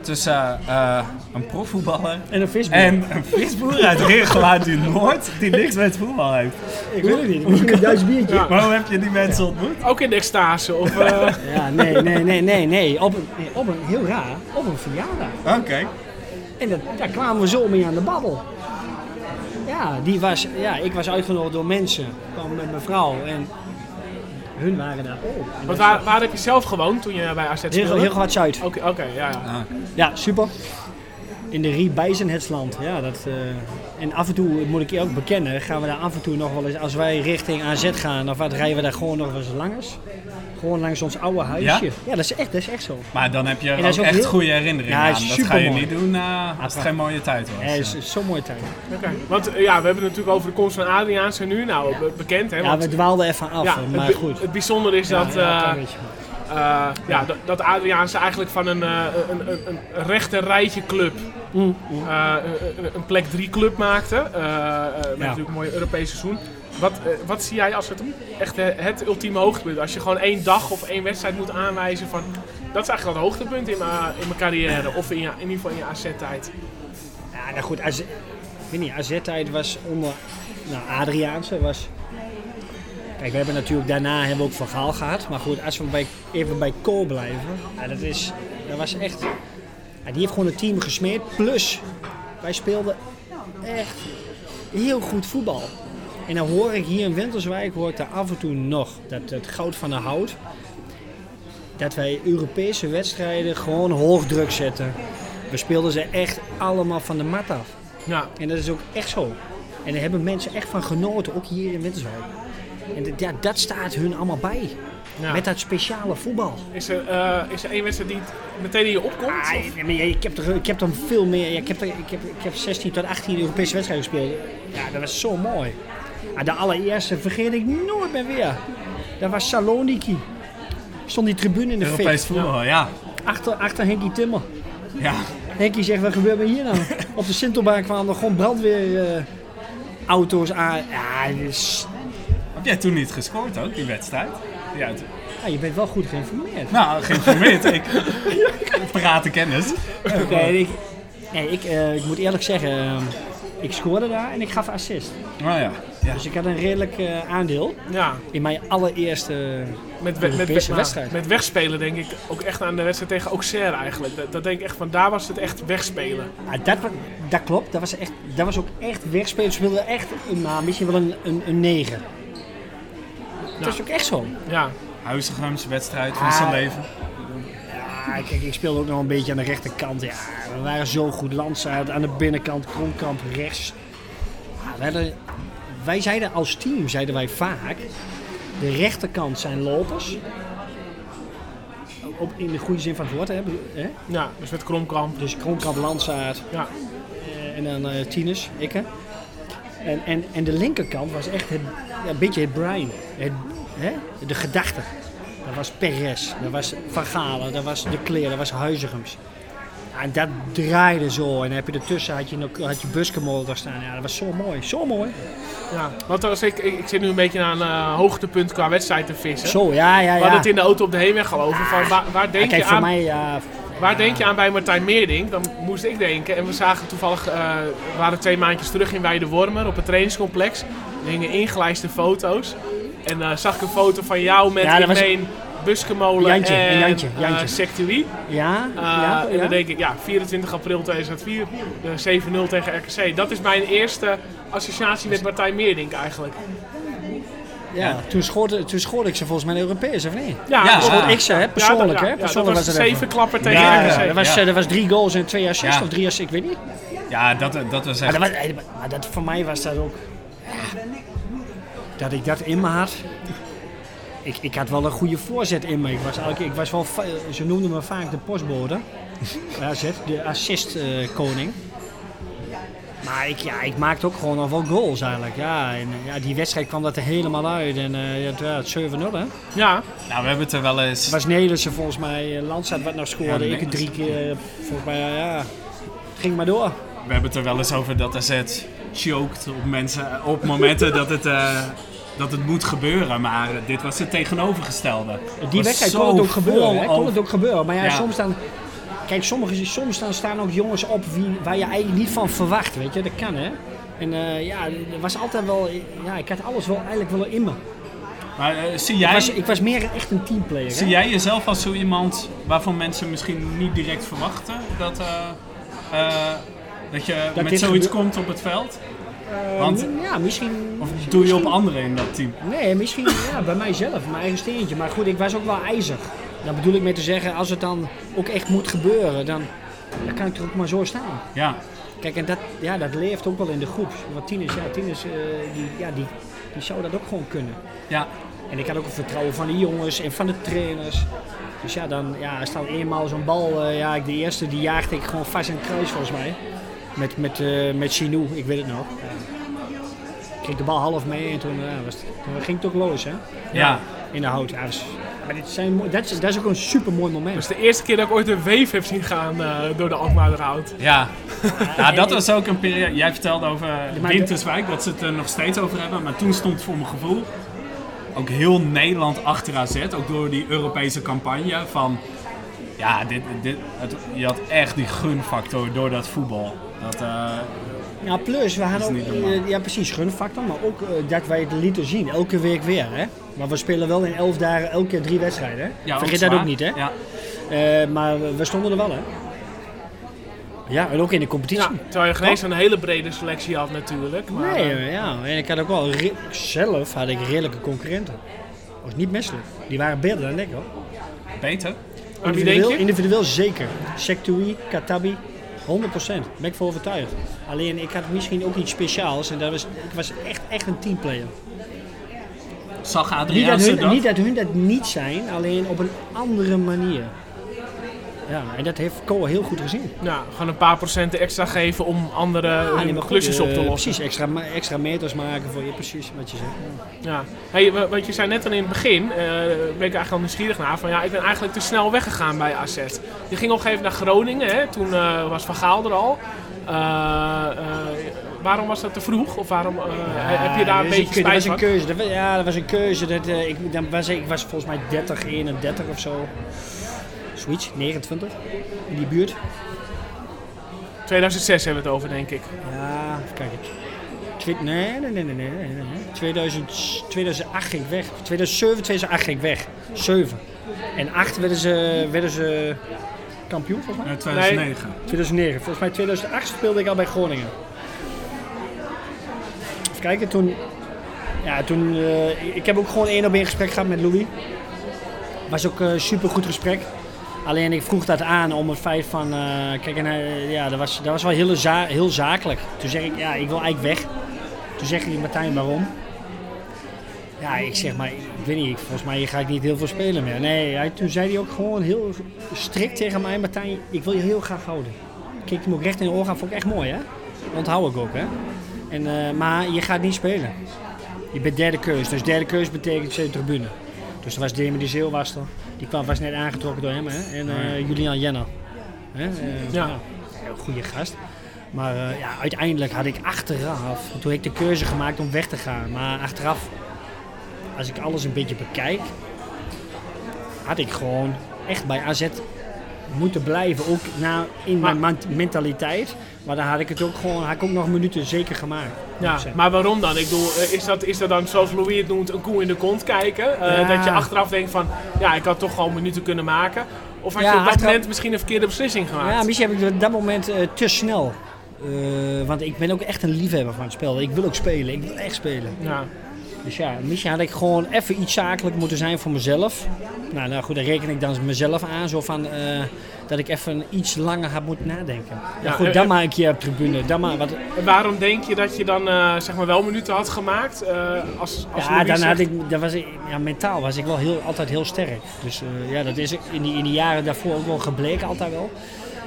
tussen eh, een profvoetballer En een visboer. en een visboer uit Regengeluid in Noord die niks met voetbal heeft? ik weet het niet. Misschien een juist biertje. Ja. Maar hoe heb je die mensen ontmoet? Ook in de extase? Of, eh, Ja, nee, nee, nee, nee, nee. Op een, nee, op een heel raar, op een verjaardag. Oké. En dat, daar kwamen we zo mee aan de babbel. Ja, die was, ja, ik was uitgenodigd door mensen. Ik kwam met mijn vrouw en hun waren daar ook. En want waar, waar heb je zelf gewoond toen je bij AZ speelde? Heel, heel wat Zuid. Oké, oké, ja, ja. Ja, super. In de Riebijzenhetsland. Ja, dat, eh, en af en toe, moet ik je ook bekennen, gaan we daar af en toe nog wel eens, als wij richting AZ gaan, of wat, rijden we daar gewoon nog wel eens langs. Gewoon langs ons oude huisje. Ja? Ja, dat, is echt, dat is echt zo. Maar dan heb je er ook, ook echt heel- goede herinneringen Ja, aan. Dat ga je niet doen eh, als het geen mooie tijd was. Ja, het is zo'n mooie tijd. Oké. Want eh, ja, we hebben het natuurlijk over de komst van Adriaanse nu. Nou, be- bekend hè. Ja, want- we dwaalden even af, ja, maar het, goed. het bijzondere is dat, Ja, ja, eh, eh, ja, dat, Adriaanse eigenlijk van een, eh, een, een, een rechter rijtje club Mm, eh, een, een plek 3 club maakte. eh, eh, met natuurlijk een mooi Europees seizoen. Wat, eh, wat zie jij als het echt eh, het ultieme hoogtepunt? Als je gewoon één dag of één wedstrijd moet aanwijzen van... Dat is eigenlijk wel het hoogtepunt in mijn, in mijn carrière. Of in, je, in ieder geval in je AZ-tijd. Ja, nou goed, AZ, ik weet niet, AZ-tijd was onder nou, Adriaanse was... Kijk, we hebben natuurlijk daarna hebben we ook Van Gaal gehad. Maar goed, als we bij, even bij Kool blijven, ja, dat, is, dat was echt... Die heeft gewoon een team gesmeerd. Plus, wij speelden echt heel goed voetbal. En dan hoor ik hier in Winterswijk, hoor ik daar af en toe nog, dat het goud van de hout. Dat wij Europese wedstrijden gewoon hoog druk zetten. We speelden ze echt allemaal van de mat af. Ja, En dat is ook echt zo. En daar hebben mensen echt van genoten, ook hier in Winterswijk. En ja, dat staat hun allemaal bij. Ja. Met dat speciale voetbal. Is, er, eh, is er één wedstrijd die meteen in je opkomt? Ah, nee, maar ja, ik, heb er, ik heb dan veel meer. ja, Ik heb, er, ik, heb, ik heb 16 tot 18 Europese wedstrijden gespeeld. Ja, dat was zo mooi. Ah, de allereerste vergeet ik nooit meer weer. Dat was Saloniki. Stond die tribune in de Europees voetbal, ja. Achter, achter Henkie Timmer. ja. Henkie zegt, wat gebeurt er hier nou? Op de Sintelbaan kwamen er gewoon brandweerauto's auto's aan. Ja, is- Heb jij toen niet gescoord ook, die wedstrijd? Ja, het- ja, je bent wel goed geïnformeerd. nou, geïnformeerd. ik parate kennis. Nee, ik, nee, ik, eh, ik moet eerlijk zeggen, eh, ik scoorde daar en ik gaf assist. Nou ja. ja. Dus ik had een redelijk eh, aandeel Ja, in mijn allereerste... met, met, met, met, wedstrijd. met wegspelen denk ik ook echt aan de wedstrijd tegen Auxerre eigenlijk. Dat, dat denk ik echt van daar was het echt wegspelen. Ah, dat, dat klopt, dat was, echt, dat was ook echt wegspelen. Ze wilden echt een, nou, misschien wel een, een, een 9. Dat is ook echt zo. Ja, Huizigems wedstrijd van Ah. zijn leven. Ja, kijk, ik speelde ook nog een beetje aan de rechterkant. Ja, we waren zo goed. Landsaat aan de binnenkant, Kronkamp rechts. Ja, we hadden- wij zeiden als team, zeiden wij vaak, de rechterkant zijn lopers. Op, in de goede zin van het woord, hè? ja dus met Kromkamp. Dus Kronkamp, Landsaat Ja, eh, en dan eh Tinus, ik. En, en, en de linkerkant was echt het, ja, een beetje het brein. Het, hè? De gedachte. Dat was Perez, dat was Van Galen, dat was De Kleer, dat was Huizigems. Ja, en dat draaide zo. En dan heb je ertussen had je, had je Buskemol daar staan. Ja, dat was zo mooi. Zo mooi. ja. Want als ik, ik, ik zit nu een beetje aan een hoogtepunt qua wedstrijd te vissen. Zo, ja, ja, We hadden ja. het in de auto op de heenweg al over. Van waar, waar, Ja, denk, kijk, je voor aan, mij, ja... waar denk je aan bij Martijn Meerdink? Dan moest ik denken. En we zagen toevallig, eh, we waren twee maandjes terug in Weidewormer op het trainingscomplex. Er hingen ingelijste foto's. En eh, zag ik een foto van jou met Ja, was- Buskemolen Jantje, en Jantje, eh, Jantje. Sectui. Ja, Uh, ja, En dan denk ik, ja, 24 april 2004, de 7-0 tegen RKC. Dat is mijn eerste associatie met Martijn Meerdink eigenlijk. Ja. Toen, schoorde, toen schoorde ik ze volgens mij in Europees, of niet? Ja, Ja, dat- Schoorde ik ze, hè? Persoonlijk, ja, hè? ja, Persoonlijk dat was was een het even. zevenklapper tegen Ja, RKC. Ja, dat was, Ja. eh, dat was drie goals en twee assists, Ja. of drie assists, ik weet niet. Ja, dat, dat was Maar, echt... dat was, eh, maar dat, voor mij was dat ook... ja, dat ik dat in me had. Ik, ik had wel een goede voorzet in me. Ik was, elke, ik was wel, ze noemden me vaak de postbode. AZ, de assist-koning. Maar ik, ja, ik maakte ook gewoon nog wel goals eigenlijk. Ja, en, ja, die wedstrijd kwam dat er helemaal uit. En ja, het werd 7-0 hè. Ja, Nou, we hebben het er wel eens... Het was Nederlandse volgens mij. eh, Landstad wat nog scoorde. Ja, ik het drie keer. eh, Volgens mij, ja, ja. Het ging maar door. We hebben het er wel eens over dat AZ choked op, mensen, op momenten dat het, dat het moet gebeuren. Maar dit was het tegenovergestelde. Die wedstrijd kon het ook gebeuren. Kon het ook gebeuren. Maar ja, Ja. soms dan... Kijk, sommige, soms dan staan ook jongens op wie, waar je eigenlijk niet van verwacht. Weet je, dat kan hè. En eh, ja, er was altijd wel... Ja, ik had alles wel eigenlijk wel in me. Maar eh, zie, Ik jij, was, ik was meer echt een teamplayer. hè. zie jij jezelf als zo iemand waarvan mensen misschien niet direct verwachten dat, eh, dat je Dat met zoiets komt op het veld? Want- ja, misschien... Of doe je op anderen in dat team? Nee, misschien ja, bij mijzelf, mijn eigen steentje. Maar goed, ik was ook wel ijzig. Dat bedoel ik met te zeggen, als het dan ook echt moet gebeuren, dan, dan kan ik er ook maar zo staan. Ja, Kijk, en dat, ja, dat leeft ook wel in de groep. Want Tinus, ja, Tinus eh, die, ja, die, die zou dat ook gewoon kunnen. ja. En ik had ook een vertrouwen van de jongens en van de trainers. Dus ja, dan, ja als dan eenmaal zo'n bal, eh, ja, ik- de eerste die jaagde ik gewoon vast in het kruis volgens mij. Met, met, eh met Chinou, ik weet het nog. Ik kreeg de bal half mee en toen, was het- toen ging het ook los, hè. ja. In de hout. Ja, maar dit zijn, dat, is, dat is ook een super mooi moment. dat is de eerste keer dat ik ooit een wave heb zien gaan eh, door de Alkmaarderhout. Ja. ja, dat was ook een periode. Jij vertelde over maar- Winterswijk, dat ze het er nog steeds over hebben. Maar toen stond voor mijn gevoel ook heel Nederland achter AZ. Ook door die Europese campagne van... Ja, dit, dit, het, je had echt die gunfactor door dat voetbal. Dat, eh, Ja, plus, we hadden ook, eh, ja precies, gunfactor, maar ook eh, dat wij het lieten zien, elke week weer. Hè? Maar we spelen wel in elf dagen elke keer drie wedstrijden. Hè? ja, Vergeet dat ook niet, hè? Ja. Eh, maar we- stonden er wel, hè? Ja, en ook in de competitie. Ja, terwijl je geen eens een hele brede selectie had natuurlijk. Maar, nee, eh, ja, en ik had ook wel, re- zelf had ik redelijke concurrenten. was niet misselijk. Die waren beter dan ik, hoor. Beter? Individueel, individueel zeker. Sectoui, Katabi, 100%. Daar ben ik voor overtuigd. Alleen ik had misschien ook iets speciaals en dat was, ik was echt, echt een teamplayer. Zag Niet dat, Adriaanse hun, dat? niet dat hun dat niet zijn, alleen op een andere manier. Ja, en dat heeft Ko heel goed gezien. Ja, gewoon een paar procenten extra geven om andere Ja, hun nee, maar goed, klusjes op te lossen. Precies, extra, extra meters maken voor je, precies wat je zegt. Ja. Ja. Hey, wa- wat je zei net al in het begin, eh ben ik eigenlijk al nieuwsgierig naar. Van, ja, ik ben eigenlijk te snel weggegaan bij AZ. Je ging op een gegeven moment naar Groningen, hè? toen eh, was Van Gaal er al. Eh, eh, waarom was dat te vroeg? Of waarom eh, heb je daar een dat beetje keu- dat spijt was van? een keuze. Dat, ja, dat was een keuze. Dat, eh, ik, dan was, ik was volgens mij 30, 31 of zo. Zoiets, 29 in die buurt. 2006 hebben we het over, denk ik. Ja, even kijken. Nee, nee, nee, nee, nee, nee, nee. 2000, 2008 ging ik weg. 2007, 2008 ging ik weg. 7. En 8 werden ze, werden ze kampioen volgens mij. Eh, 2009. 2009. Volgens mij 2008 speelde ik al bij Groningen. Even kijken, toen... Ja, toen... eh, ik heb ook gewoon één op één gesprek gehad met Louis. Was ook een super goed gesprek. Alleen ik vroeg dat aan om het feit van... eh, kijk, en, ja, dat was, dat was wel heel, heel zakelijk. Toen zeg ik, ja, ik wil eigenlijk weg. Toen zeg ik, Martijn, waarom? Ja, ik zeg maar, ik weet niet, volgens mij ga ik niet heel veel spelen meer. Nee, hij, toen zei hij ook gewoon heel strikt tegen mij, Martijn, ik wil je heel graag houden. Keek hem ook recht in de ogen aan, vond ik echt mooi hè. Onthoud ik ook hè. En, eh, maar je gaat niet spelen. Je bent derde keus, dus derde keus betekent je tribune. Dus er was Demi de Zeeuw was er. Die kwam, was net aangetrokken door hem hè. En eh, Julian Jenner. Hè? eh, Ja. goede gast. Maar ja, uiteindelijk had ik achteraf, toen heb ik de keuze gemaakt om weg te gaan. Maar achteraf, als ik alles een beetje bekijk, had ik gewoon echt bij AZ moeten blijven. Ook na, in Maar- mijn mentaliteit. Maar dan had ik het ook gewoon, had ik ook nog minuten zeker gemaakt. Ja, maar waarom dan? Ik bedoel, eh, is dat, is dat dan zoals Louis het noemt, een koe in de kont kijken? Eh, Ja. Dat je achteraf denkt van, ja, ik had toch gewoon minuten kunnen maken. Of had Ja, je op dat achteraf- moment misschien een verkeerde beslissing gemaakt? Ja, misschien heb ik op dat moment eh, te snel. Want ik ben ook echt een liefhebber van het spel. Ik wil ook spelen. Ik wil echt spelen. Ja. Dus ja, misschien had ik gewoon even iets zakelijk moeten zijn voor mezelf. Nou, nou goed, daar reken ik dan mezelf aan. Zo van eh, dat ik even iets langer had moeten nadenken. Ja, goed, en- dan maar een keer op tribune. Dan maar wat, En waarom denk je dat je dan eh, zeg maar wel minuten had gemaakt? eh, als, als ja, dan had ik, dan was ik, ja, mentaal was ik wel heel, altijd heel sterk. Dus eh, ja, dat is in die, in die jaren daarvoor ook wel gebleken, altijd wel.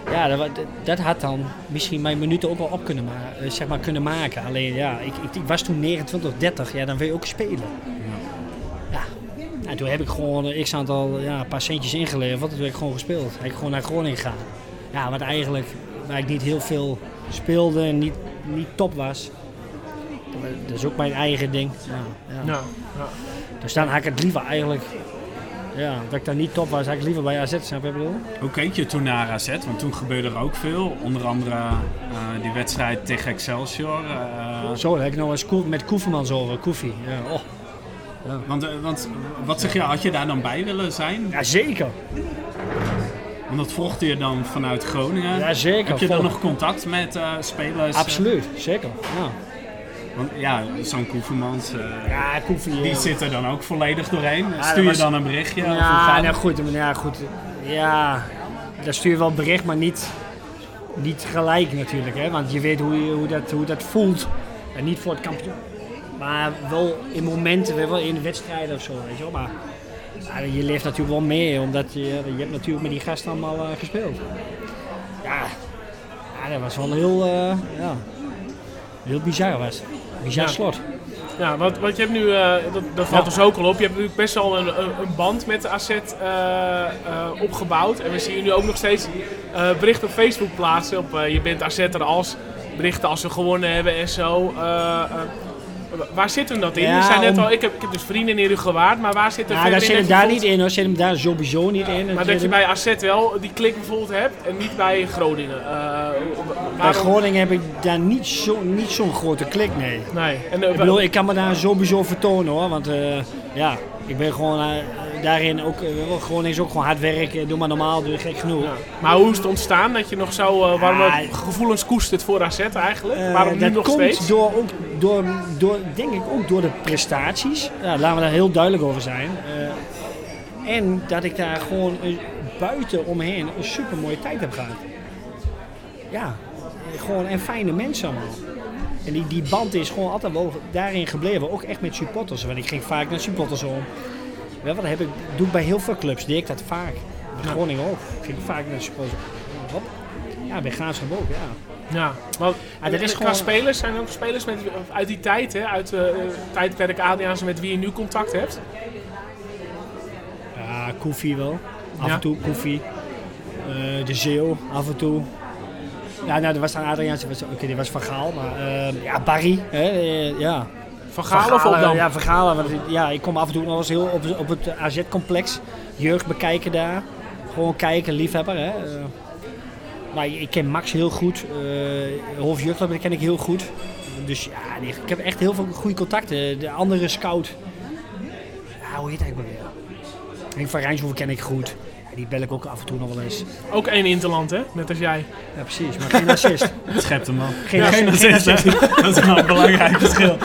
Ja, dat, dat, had dan misschien mijn minuten ook wel op kunnen, ma- eh, zeg maar, kunnen maken. Alleen ja, ik, ik, ik was toen 29, 30, ja, dan wil je ook spelen. Ja. En toen heb ik gewoon een x aantal, ja, een paar centjes ingeleverd. Toen heb ik gewoon gespeeld. Heb ik gewoon naar Groningen gegaan. Ja, wat eigenlijk, waar ik niet heel veel speelde en niet, niet top was. Dat is ook mijn eigen ding. Ja, ja. Ja, ja. Dus dan had ik het liever eigenlijk, ja, dat ik daar niet top was, had ik liever bij AZ, snap je wat ik bedoel? Hoe keek je toen naar AZ? Want toen gebeurde er ook veel. Onder andere eh, die wedstrijd tegen Excelsior. eh, Zo, daar heb ik nog eens met Koevermans over, Koefie. Ja, oh. want, eh, want wat zeg je, had je daar dan bij willen zijn? ja, zeker. Want dat volgde je dan vanuit Groningen. Ja, zeker. Heb je dan nog contact met spelers? Absoluut, zeker. Ja, Want ja, zo'n Koevermans, eh, ja die zit er dan ook volledig doorheen. Stuur je was- dan een berichtje? Ja, nou goed, ja, goed. Ja, daar stuur je wel bericht, maar niet, niet gelijk natuurlijk. Hè? Want je weet hoe, je, hoe, dat, hoe dat voelt. En niet voor het kampioen. Maar wel in momenten, wel in wedstrijden of zo. Weet je wel. Maar je leeft natuurlijk wel mee, omdat je, je hebt natuurlijk met die gasten allemaal eh, gespeeld. Ja, ja, dat was wel heel, eh, ja, heel bizar was. Bizar Ja. slot. Ja, want, want je hebt nu, eh, dat, dat valt dus ook al op, je hebt natuurlijk best wel een, een, band met de AZ eh, eh, opgebouwd. En we zien nu ook nog steeds berichten op Facebook plaatsen. Op, je bent AZ'er als berichten als ze gewonnen hebben en zo. Waar zit hem dat in? Ja, je zei net om- al, ik heb, ik heb dus vrienden in gewaard, maar waar zit er Ja, daar in zit hem daar niet in hoor, zit hem daar sowieso niet in. Maar dat je hem- bij AZ wel die klik bijvoorbeeld hebt en niet bij Groningen. Eh, Bij? Groningen heb ik daar niet zo'n niet zo'n grote klik, nee. Nee. En, eh, Ik bedoel, ik kan me daar sowieso vertonen hoor, want eh, ja, ik ben gewoon daarin ook, Groningen is ook gewoon hard werken, doe maar normaal, doe je gek genoeg. Ja. Maar hoe is het ontstaan dat je nog zo uh, warme Ja, gevoelens koestert voor AZ eigenlijk? Waarom nu dat nog komt steeds? Door, ook, door, door, denk ik ook door de prestaties. Ja, laten we daar heel duidelijk over zijn. Eh, en dat ik daar gewoon eh, buiten omheen een super mooie tijd heb gehad. Ja, eh, gewoon en fijne mensen allemaal. En die, die band is gewoon altijd wel daarin gebleven. Ook echt met supporters. Want ik ging vaak naar supporters om. Wel, wat heb ik, doe ik bij heel veel clubs. Deed ik dat vaak. Groningen ook. Ging ik vaak naar supporters. Hop. Ja, bij Graafschap ook, ja. Ja, want Ah, dat is qua gewoon- spelers zijn er ook spelers met, uit die tijd, hè, uit de tijdperk Adriaanse met wie je nu contact hebt. Ja, Koefie wel. Af Ja. en toe Koefie. Eh, de Zeeuw, af en toe. Ja, nou, dat was dan Adriaanse. was- Oké, die was Van Gaal. Maar eh, ja, Barry. Hè, eh, ja. Van Gaal of Opdam? Ja, Van Gaal. want, Ja, ik kom af en toe nog eens heel op, op het AZ-complex. Jeugd bekijken daar. Gewoon kijken, liefhebber. Hè. Maar ik ken Max heel goed. eh Hof Jeugdclub ken ik heel goed. Dus ja, ik heb echt heel veel goede contacten. De andere scout. Ja, hoe heet hij ook alweer? Henk van Rijnshoeven ken ik goed. Ja, die bel ik ook af en toe nog wel eens. Ook één Interland, hè? Net als jij. Ja, precies. Maar geen assist. Het schept hem dan. Geen, Geen assist. Dat is wel een belangrijk verschil.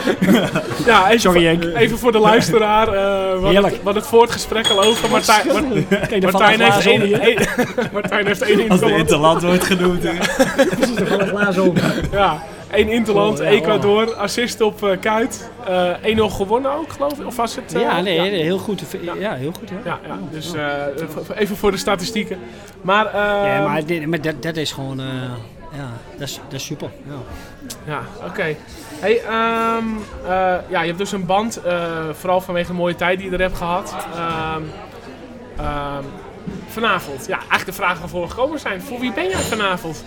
Ja, even, Sorry, voor, Henk. even voor de luisteraar. eh wat, het, wat het voortgesprek al over. Martijn, Martijn, een heeft één, Martijn heeft één Als de Interland. interland wordt genoemd. hè. Precies, een glaas om. Ja, één Interland, Oh, ja, Ecuador, assist op eh, Kuit. Eh 1-0 gewonnen ook, geloof ik. Of was het? eh, Ja, nee, ja. heel goed. Ja, heel goed. Ja. Ja, ja, dus eh, even voor de statistieken. Maar, eh, Ja, maar, dit, maar dat, dat is gewoon... eh, ja, dat is, dat is super. Ja. Ja, oké. Hey, ehm, eh, ja, je hebt dus een band, eh, vooral vanwege de mooie tijd die je er hebt gehad. Ehm, ehm, vanavond, ja, eigenlijk de vraag waarvoor we gekomen zijn. Voor wie ben jij vanavond?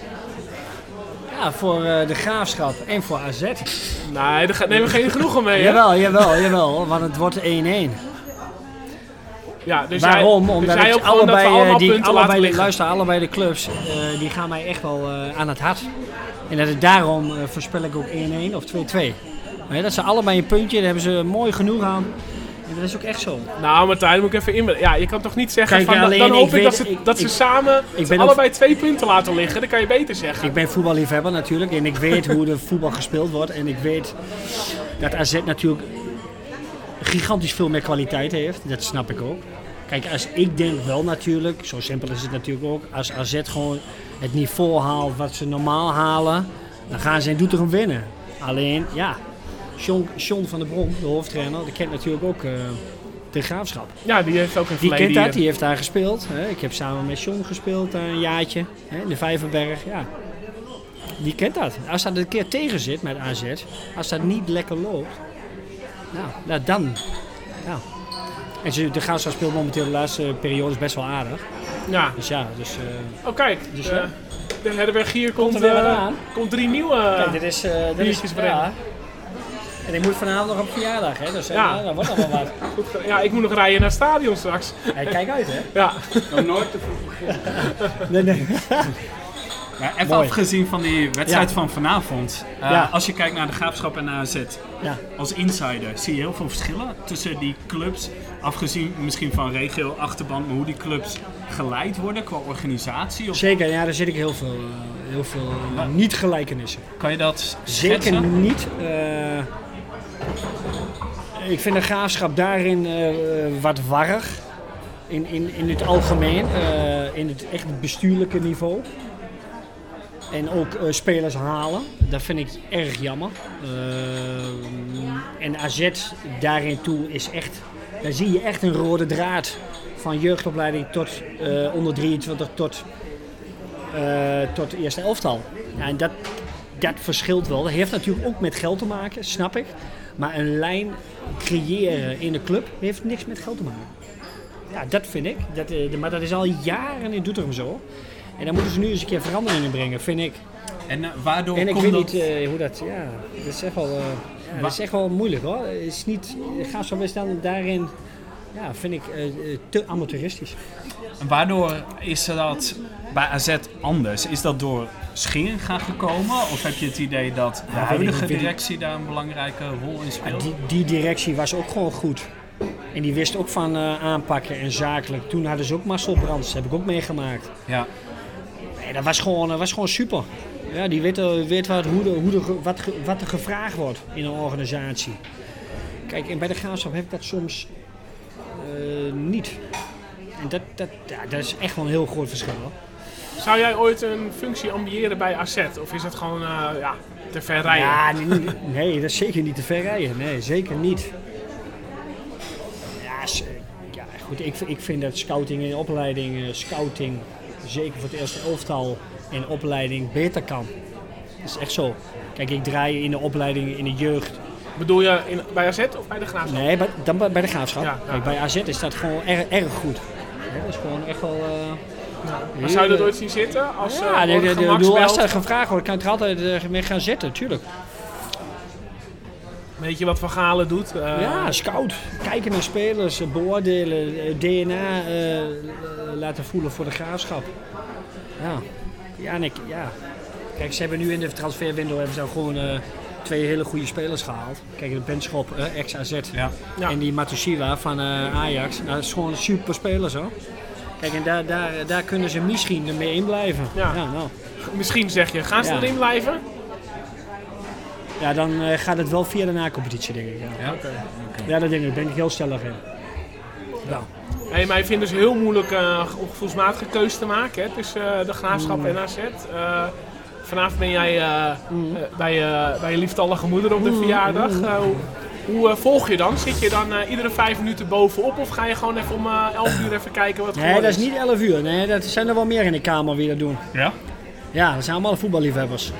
Ja, voor eh, de Graafschap en voor AZ. Nee, daar nemen we geen genoegen mee, hè? Jawel, jawel, jawel. Want het wordt 1-1. Ja, dus Waarom? Jij, Omdat dus ik gewoon dat allebei, eh, die, allebei de, luister, allebei de clubs, eh, die gaan mij echt wel eh, aan het hart. En dat het daarom voorspel ik ook 1-1 of 2-2. Maar dat ze allebei een puntje, daar hebben ze mooi genoeg aan. En dat is ook echt zo. Nou, Martijn, moet ik even in. Ja, je kan toch niet zeggen van, alleen, dan hoop ik dat ze, ik- dat ze samen ik ben allebei twee punten laten liggen. Dan kan je beter zeggen. Ik ben voetballiefhebber natuurlijk en ik weet hoe de voetbal gespeeld wordt. En ik weet dat AZ natuurlijk gigantisch veel meer kwaliteit heeft. Dat snap ik ook. Kijk, als ik denk wel natuurlijk, zo simpel is het natuurlijk ook. Als AZ gewoon het niveau haalt wat ze normaal halen, dan gaan ze in Doetinchem winnen. Alleen, ja, John, John van der Brom, de hoofdtrainer, die kent natuurlijk ook eh, de graafschap. Ja, die heeft ook een Die kent dat, die heeft daar gespeeld. Hè. Ik heb samen met John gespeeld daar een jaartje hè, in de Vijverberg. Ja. Die kent dat. Als dat een keer tegen zit met AZ, als dat niet lekker loopt, nou, nou dan. Ja. En ze, de Graafschap speelt momenteel de laatste periode best wel aardig. Ja. Dus ja, dus... eh, Oh, kijk. Dus eh, ja. de herberg hier komt, er weer eh, aan. komt drie nieuwe... kijk, dit is... eh dit is ja. En ik moet vanavond nog op verjaardag, hè. Dus eh, Ja. ja. dat wordt nog wel wat. Goed ja, ik moet nog rijden naar het stadion straks. Hey, kijk uit, hè. Ja. Nog nooit te vroeg. Nee, nee. Maar even Mooi. afgezien van die wedstrijd Ja. van vanavond. eh, Ja. Als je kijkt naar de Graafschap en AZ. Ja. Als insider zie je heel veel verschillen tussen die clubs. Afgezien misschien van regio, achterband, maar hoe die clubs geleid worden qua organisatie. Of Zeker, ja, daar zit ik heel veel, eh, heel veel niet-gelijkenissen. kan je dat Zeker niet. Ik vind de graafschap daarin eh, wat warrig. In, in, in het algemeen. eh, in het echt bestuurlijke niveau. En ook eh, spelers halen. Dat vind ik erg jammer. En AZ daarin toe is echt... Daar zie je echt een rode draad. Van jeugdopleiding tot onder 23 tot, tot eerste elftal. Ja, en dat, dat verschilt wel. Dat heeft natuurlijk ook met geld te maken, snap ik. Maar een lijn creëren in de club heeft niks met geld te maken. Ja, dat vind ik. Dat, eh, maar dat is al jaren in Doetinchem zo. En dan moeten ze nu eens een keer veranderingen brengen, vind ik. En eh, waardoor En ik komt weet dat... niet eh, hoe dat... Ja, dat is echt wel, ja, dat is echt wel moeilijk hoor. Het is niet... Ga zo best dan daarin... Ja, vind ik te amateuristisch. En Waardoor is dat bij AZ anders? Is dat door Scheringa gekomen? Of heb je het idee dat de huidige niet, directie daar een belangrijke rol in speelt? Die, die directie was ook gewoon goed. En die wist ook van eh, aanpakken en zakelijk. Toen hadden ze ook Marcel Brands, heb ik ook meegemaakt. Ja. Nee, dat was gewoon, dat was gewoon super. Ja, die weet, weet wat, hoe de, hoe de, wat, wat er gevraagd wordt in een organisatie. Kijk, en bij de graafschap heb ik dat soms eh, niet. En dat, dat, ja, dat is echt wel een heel groot verschil. Hoor. Zou jij ooit een functie ambiëren bij AZ? Of is het gewoon eh, ja, te ver rijden? Ja, nee, nee, dat is zeker niet te ver rijden. Nee, zeker niet. Ja, ja goed, ik, ik vind dat scouting en opleiding, eh, scouting, zeker voor het eerste elftal en opleiding, beter kan. Dat is echt zo. Kijk, ik draai in de opleiding in de jeugd. Bedoel je in, bij AZ of bij de Graafschap? Nee, bij, dan bij bij de graafschap. Ja, ja. Kijk, bij AZ is dat gewoon erg, erg goed. Dat is gewoon echt wel. eh, Maar zou je dat ooit zien zitten? Als, ja, eh, de, de, de, als er gevraagd wordt, kan ik er altijd eh, mee gaan zitten, tuurlijk. Weet je wat Van Galen doet? Eh, ja, scout. Kijken naar spelers, eh, beoordelen, DNA laten voelen voor de graafschap. Ja. Ja, en ik, ja. Kijk, ze hebben nu in de transferwindow hebben ze al gewoon eh, twee hele goede spelers gehaald. Kijk, de Benschop, eh, ex-AZ. Ja. Ja. En die Matusiwa van eh, Ajax. Nou, dat is gewoon super spelers hoor. Kijk, en daar, daar, daar kunnen ze misschien mee in blijven. Ja. nou. Misschien zeg je, gaan ze erin blijven? ja, dan eh, gaat het wel via de na-competitie, denk ik. Ja, Ja. ja dat denk ik. Daar ben ik heel stellig in. Ja. Hey, maar ik vind het dus heel moeilijk eh, om gevoelsmatige keuze te maken hè, tussen eh, de Graafschap en AZ. Vanavond ben jij eh, bij, bij je lieftallige moeder op de verjaardag. Hoe eh, volg je dan? Zit je dan eh, iedere vijf minuten bovenop of ga je gewoon even om eh 11 uur even kijken wat het Nee, dat is niet 11 uur. Nee, dat zijn er wel meer in de kamer wie dat doen. Ja? Ja, dat zijn allemaal voetballiefhebbers.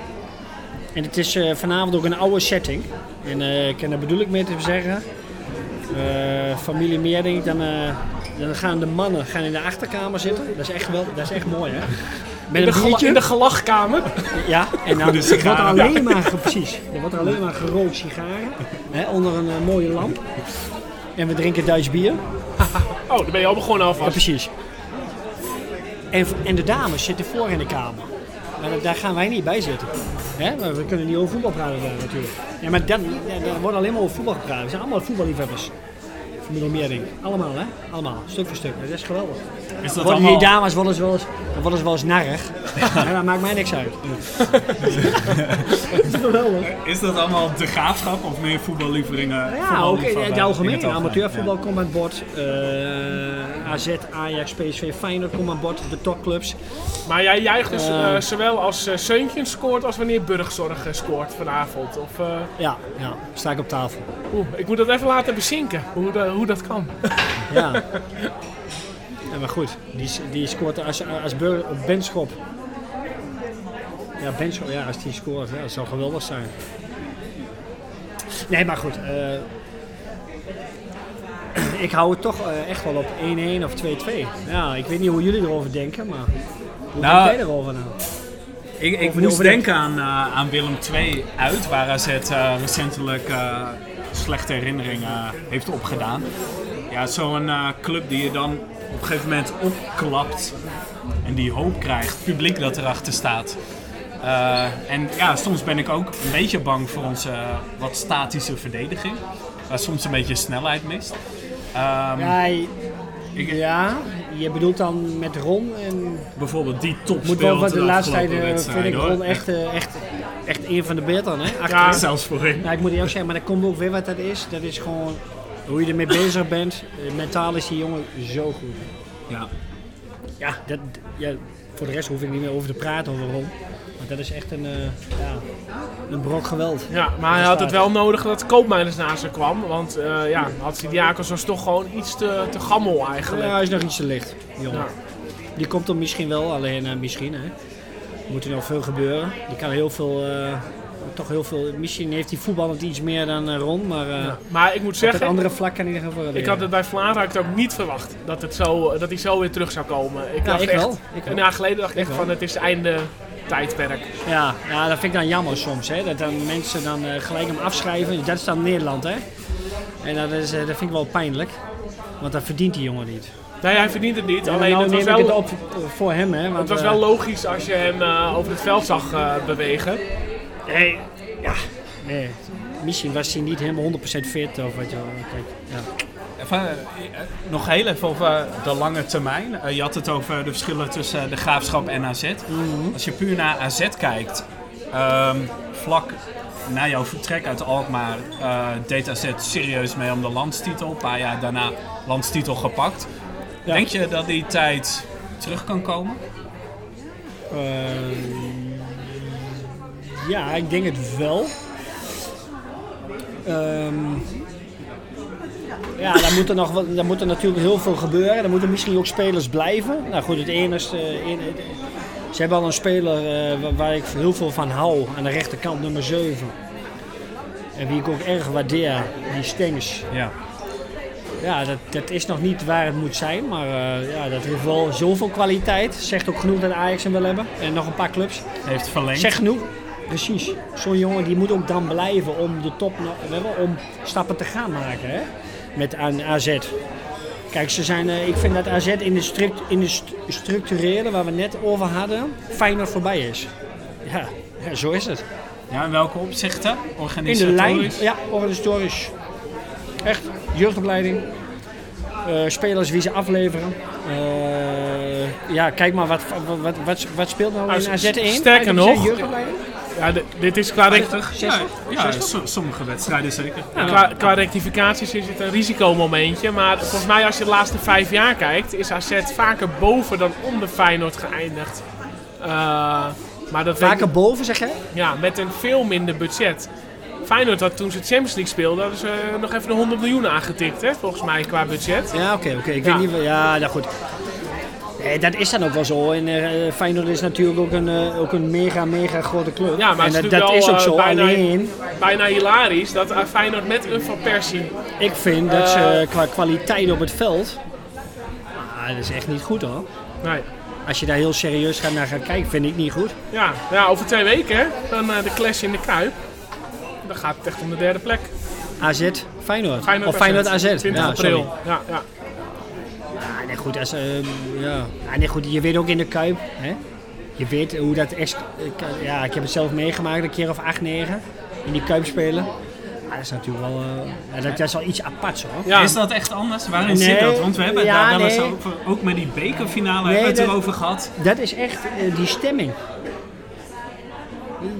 En het is eh, vanavond ook een oude setting. En eh, ik- en daar bedoel ik mee te zeggen. eh, familie Meerding, dan, eh, dan gaan de mannen gaan in de achterkamer zitten. Dat is echt, wel, dat is echt mooi, hè? Met In de, een in de gelachkamer. Ja, en dan wordt er alleen maar, precies, er wordt er alleen maar gerookt sigaren. Hè, onder een eh, mooie lamp. En we drinken Duits bier. Oh, daar ben je al begonnen Ja, alvast. precies. En, en de dames zitten voor in de kamer. Maar dat- daar gaan wij niet bij zitten. Hè? We kunnen niet over voetbal praten daar natuurlijk. Ja, maar ja, er wordt alleen maar over voetbal gepraat. We zijn allemaal voetballiefhebbers. Familie Meerding. Allemaal, hè? Allemaal. Stuk voor stuk. Dat is geweldig. Is dat worden die allemaal... dames wel eens wel eens, worden ze wel eens narrig. Ja, dat maakt mij niks uit. dat is geweldig. Is dat allemaal de graafschap of meer voetballieveringen? Ja, ook in het algemeen. algemeen, Amateurvoetbal komt aan bod. Eh, AZ, Ajax, PSV, Feyenoord komt aan bod. De topclubs. Maar jij juicht dus Eh. eh, zowel als uh, Seuntjen scoort als wanneer Burgzorg eh, scoort vanavond. Of, eh, Ja, ja, sta ik op tafel. Oeh, ik moet dat even laten bezinken, hoe, de- hoe dat kan. Ja. ja maar goed, die, die scoort als, als Benschop. Ja, Benschop, ja, als die scoort, ja, dat zou geweldig zijn. Nee, maar goed. eh, ik hou het toch eh, echt wel op 1-1 of 2-2. Ja, ik weet niet hoe jullie erover denken, maar hoe Nou, denk jij erover nou? Ik, ik moest denken aan, eh, aan Willem II uit, waar AZ eh, recentelijk eh, slechte herinneringen heeft opgedaan. Ja, zo'n eh, club die je dan op een gegeven moment opklapt en die hoop krijgt, publiek dat erachter staat. Eh, en ja, soms ben ik ook een beetje bang voor onze eh, wat statische verdediging, waar soms een beetje snelheid mist. Ehm, Ja, ik- ja, je bedoelt dan met Ron en Bijvoorbeeld die top moet wel wat de laatste tijd vind ik Ron echt, echt, echt een van de betere. Hè? Ja. Achterin. Zelfs voorin. Nou, ik moet eerlijk zeggen, maar dat komt ook weer wat dat is. Dat is gewoon hoe je ermee bezig bent. Eh, Mentaal is die jongen zo goed. Ja. Ja, dat, ja, voor de rest hoef ik niet meer over te praten over Ron. Want dat is echt een, eh, ja, een brok geweld. Ja, maar hij had het wel nodig dat Koopmeiners naast hem kwam. Want eh ja, Hatsidiakos was toch gewoon iets te, te gammel eigenlijk. Ja, hij is nog iets te licht, die jongen. Ja. Die komt er misschien wel, alleen misschien. Hè. Er moet er nog veel gebeuren. Die kan heel veel, eh, toch heel veel. Misschien heeft hij voetballend iets meer dan eh, Ron, maar eh, Maar ik moet op het zeggen, andere vlak kan hij er gewoon ik had het bij Vlaanderen had ik het ook niet verwacht. Dat, het zo, dat hij zo weer terug zou komen. Ik Ja, dacht ik echt, wel. Ik een jaar geleden dacht ik echt wel. van het is einde tijdperk. Ja, ja, dat vind ik dan jammer soms. Hè? Dat dan mensen dan gelijk hem afschrijven. Dat is dan Nederland, hè? En dat, is, dat vind ik wel pijnlijk. Want dat verdient die jongen niet. Nee, hij verdient het niet. En Alleen nou het was, wel, het op voor hem, hè? Want, het was eh, wel logisch als je hem eh, over het veld zag eh, bewegen. nee, ja, nee. Misschien was hij niet helemaal 100% fit of wat je wel. Kijk, ja. Even, eh, nog heel even over de lange termijn. Eh, je had het over de verschillen tussen de graafschap en AZ. Mhm. Als je puur naar AZ kijkt, ehm, vlak na jouw vertrek uit Alkmaar eh, deed AZ serieus mee om de landstitel. Een paar jaar daarna landstitel gepakt. Ja. Denk je dat die tijd terug kan komen? Ehm, ja, ik denk het wel. Ehm, Ja, dan moet er, nog, wat- dan moet er natuurlijk heel veel gebeuren. Dan moeten misschien ook spelers blijven. Nou goed, het enige... ze hebben al een speler eh, wa- waar ik heel veel van hou. Aan de rechterkant, nummer 7. En wie ik ook erg waardeer, die Stengs. Ja. Ja, dat, dat is nog niet waar het moet zijn. Maar eh, ja, dat heeft wel zoveel kwaliteit. Zegt ook genoeg dat Ajax hem wil hebben. En nog een paar clubs. Heeft verlengd. Zeg genoeg. Precies. Zo'n jongen die moet ook dan blijven om de top, om stappen te gaan maken hè? met aan AZ. Kijk, ze zijn, eh, ik vind dat AZ in de, struct, in de st- structurele, waar we net over hadden, Feyenoord voorbij is. Ja, ja zo is het. Ja, in welke opzichten? In de Organisatorisch? lijn, ja, organisatorisch. Echt, jeugdopleiding. Eh, spelers wie ze afleveren. Eh, ja, kijk maar, wat, wat, wat, speelt nou in AZ 1? sterker nog-? Ja, dit is qua, rec- 50? Ja, ja so- sommige wedstrijden zeker. Ja. qua, qua rectificaties is het een risicomomentje. Maar volgens mij als je de laatste vijf jaar kijkt, is AZ vaker boven dan onder Feyenoord geëindigd. Eh, maar dat Vaker ik- boven, zeg jij? ja, met een veel minder budget. Feyenoord had toen ze Champions League speelden, hadden ze nog even de 100 miljoen aangetikt, hè, volgens mij, qua budget. Ja, oké, oké. Ik Ja. weet niet... Ja, nou goed. Nee, dat is dan ook wel zo. En eh Feyenoord is natuurlijk ook een, eh, ook een mega, mega grote club. Ja, maar en dat, is ook zo. eh, bijna- Alleen, Bijna hilarisch dat eh, Feyenoord met een Van Persie... ik vind dat ze Eh. qua kwaliteit op het veld... Ah, dat is echt niet goed hoor. Nee. Als je daar heel serieus gaat naar gaat kijken, vind ik niet goed. Ja, ja, over twee weken hè, dan eh, de clash in de Kuip. Dan gaat het echt om de derde plek. AZ, Feyenoord. Feyenoord of Feyenoord AZ. 20 Ja, april. Ja, ja. Goed, als, ehm, ja. Ja, nee, goed, je weet ook in de Kuip, hè? je weet hoe dat is. ik- Ja, ik heb het zelf meegemaakt, een keer of acht, negen, in die Kuip spelen. Ja, dat is natuurlijk wel, eh, ja, dat, dat is wel iets aparts hoor. Ja. Is dat echt anders? Waarin Nee, zit dat? Want we hebben ja, daar wel eens nee. over, ook met die bekerfinale Nee, hebben we het erover gehad. Dat is echt eh, die stemming.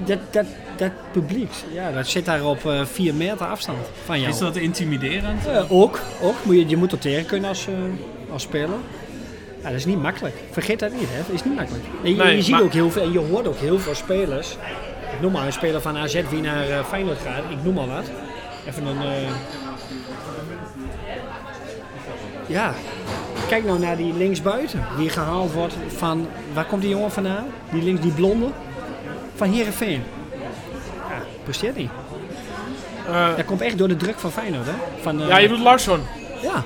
Dat, dat, dat publiek, ja, dat zit daar op eh, vier meter afstand van jou. Is dat intimiderend? Eh, ook, ook. Moet je, je moet er tegen kunnen als, eh, als speler. Ja, dat is niet makkelijk. Vergeet dat niet, hè. Dat is niet makkelijk. En je, Nee, je ziet maar- ook heel veel, en je hoort ook heel veel spelers. Ik noem maar een speler van AZ die naar eh, Feyenoord gaat. Ik noem maar wat. Even een... eh, Ja. Kijk nou naar die linksbuiten. Die gehaald wordt van... Waar komt die jongen vandaan? Die links, die blonde. Van Heerenveen. Ja, presteert niet. Eh, Dat komt echt door de druk van Feyenoord, hè. Van, ja, je doet Larsson. ja.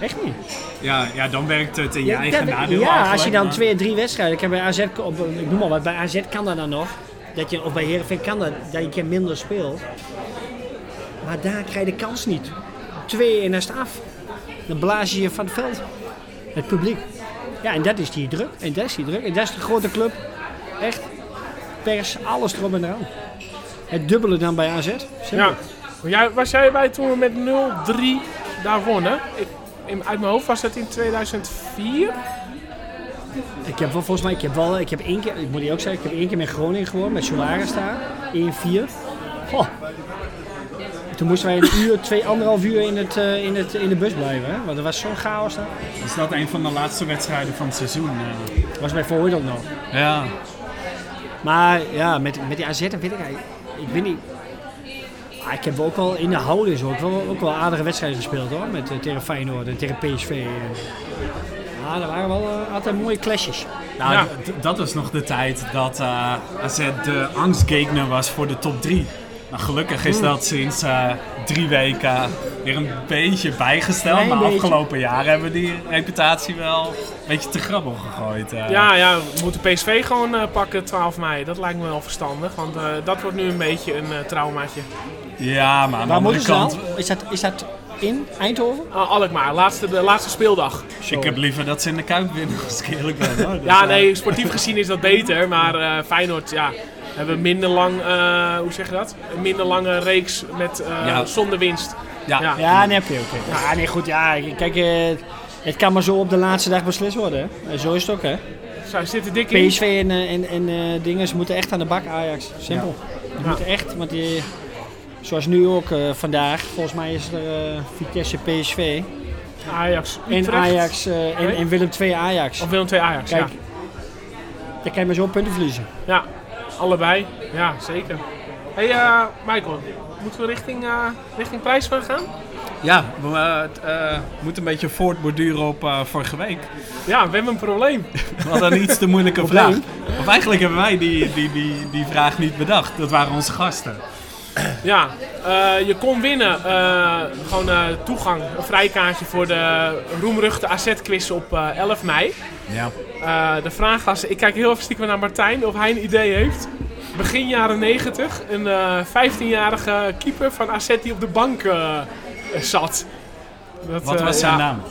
Echt niet. Ja, ja, dan werkt het in je Ja, eigen dat- nadeel ja als je dan maar- twee, drie wedstrijden. Ik heb bij AZ, op, ik noem maar wat, bij AZ kan dat dan nog. Dat je, of bij Heerenveen kan dat, dat je een keer minder speelt. Maar daar krijg je de kans niet. Twee en dan is het af. Dan blaas je je van het veld. Het publiek. Ja, en dat is die druk. En dat is die druk. En dat is de grote club. Echt. Pers, alles erop en eraan. Het dubbele dan bij AZ. Simpel. Ja. Jij, was jij bij toen we met 0-3 daar wonnen? In, uit mijn hoofd was dat in 2004? Ik heb wel volgens mij, ik heb wel, ik heb één keer, ik moet je ook zeggen, ik heb één keer met Groningen gewonnen, met Solaris daar, 1-4. Goh. Toen moesten wij een uur, twee, anderhalf uur in, het, eh, in, het, in de bus blijven, hè? want er was zo'n chaos daar. Is dat een van de laatste wedstrijden van het seizoen? Dat was bij Verhooydel nog. Ja. Maar ja, met, met die AZ weet ik eigenlijk, ik weet niet. Ah, ik heb ook wel in de houding zo, ook wel, ook wel aardige wedstrijden gespeeld hoor, met, eh, tegen Feyenoord en tegen PSV. En, ja, er waren wel eh, altijd mooie clashes. Nou, Ja. dat was nog de tijd dat eh AZ de angstgegner was voor de top 3. Nou, gelukkig is dat sinds eh, drie weken weer een beetje bijgesteld. Klein maar beetje. afgelopen jaren hebben we die reputatie wel een beetje te grabbel gegooid. Ja, ja, we moeten PSV gewoon eh, pakken 12 mei. Dat lijkt me wel verstandig, want eh, dat wordt nu een beetje een eh, traumaatje. Ja, maar aan de Waar andere moeten ze kant... dan? Is dat, is dat in Eindhoven? Uh, Alkmaar, laatste, de laatste speeldag. Ik heb liever dat ze in de Kuip winnen, als ik eerlijk ben. hoor. Dus, Ja, eh, nee, sportief gezien is dat beter. Maar eh, Feyenoord, ja, hebben minder lang, eh, hoe zeg je dat? Een minder lange reeks met, eh, Ja. zonder winst. Ja. Ja. Ja, nee, oké, oké. Ja, nee, goed, ja, kijk, eh, het kan maar zo op de laatste dag beslist worden, hè. En zo is het ook, hè. Zij zitten dik in. PSV en, eh, en, en eh, dingen, ze moeten echt aan de bak, Ajax. Simpel. Die Ja. moeten echt, want die, zoals nu ook eh, vandaag, volgens mij is er eh, Vitesse PSV Ajax, en. Ajax eh, en, Willem II Ajax. Of Willem II Ajax, Kijk, ja. daar kan je maar zo punten verliezen. Ja, allebei. Ja, zeker. hey, eh, Michael, moeten we richting, eh richting prijsvraag gaan? Ja, we moeten een beetje voortborduren op eh, vorige week. Ja, we hebben een probleem. We hadden een iets te moeilijke vraag. Of eigenlijk hebben wij die, die, die, die vraag niet bedacht. Dat waren onze gasten. Ja, eh, je kon winnen eh, gewoon eh, toegang, een vrijkaartje voor de roemruchte AZ-quiz op eh, 11 mei. Ja. De vraag was, ik kijk heel even stiekem naar Martijn of hij een idee heeft. Begin jaren 90, een eh 15-jarige keeper van AZ die op de bank zat. Dat, Wat was zijn ja, naam?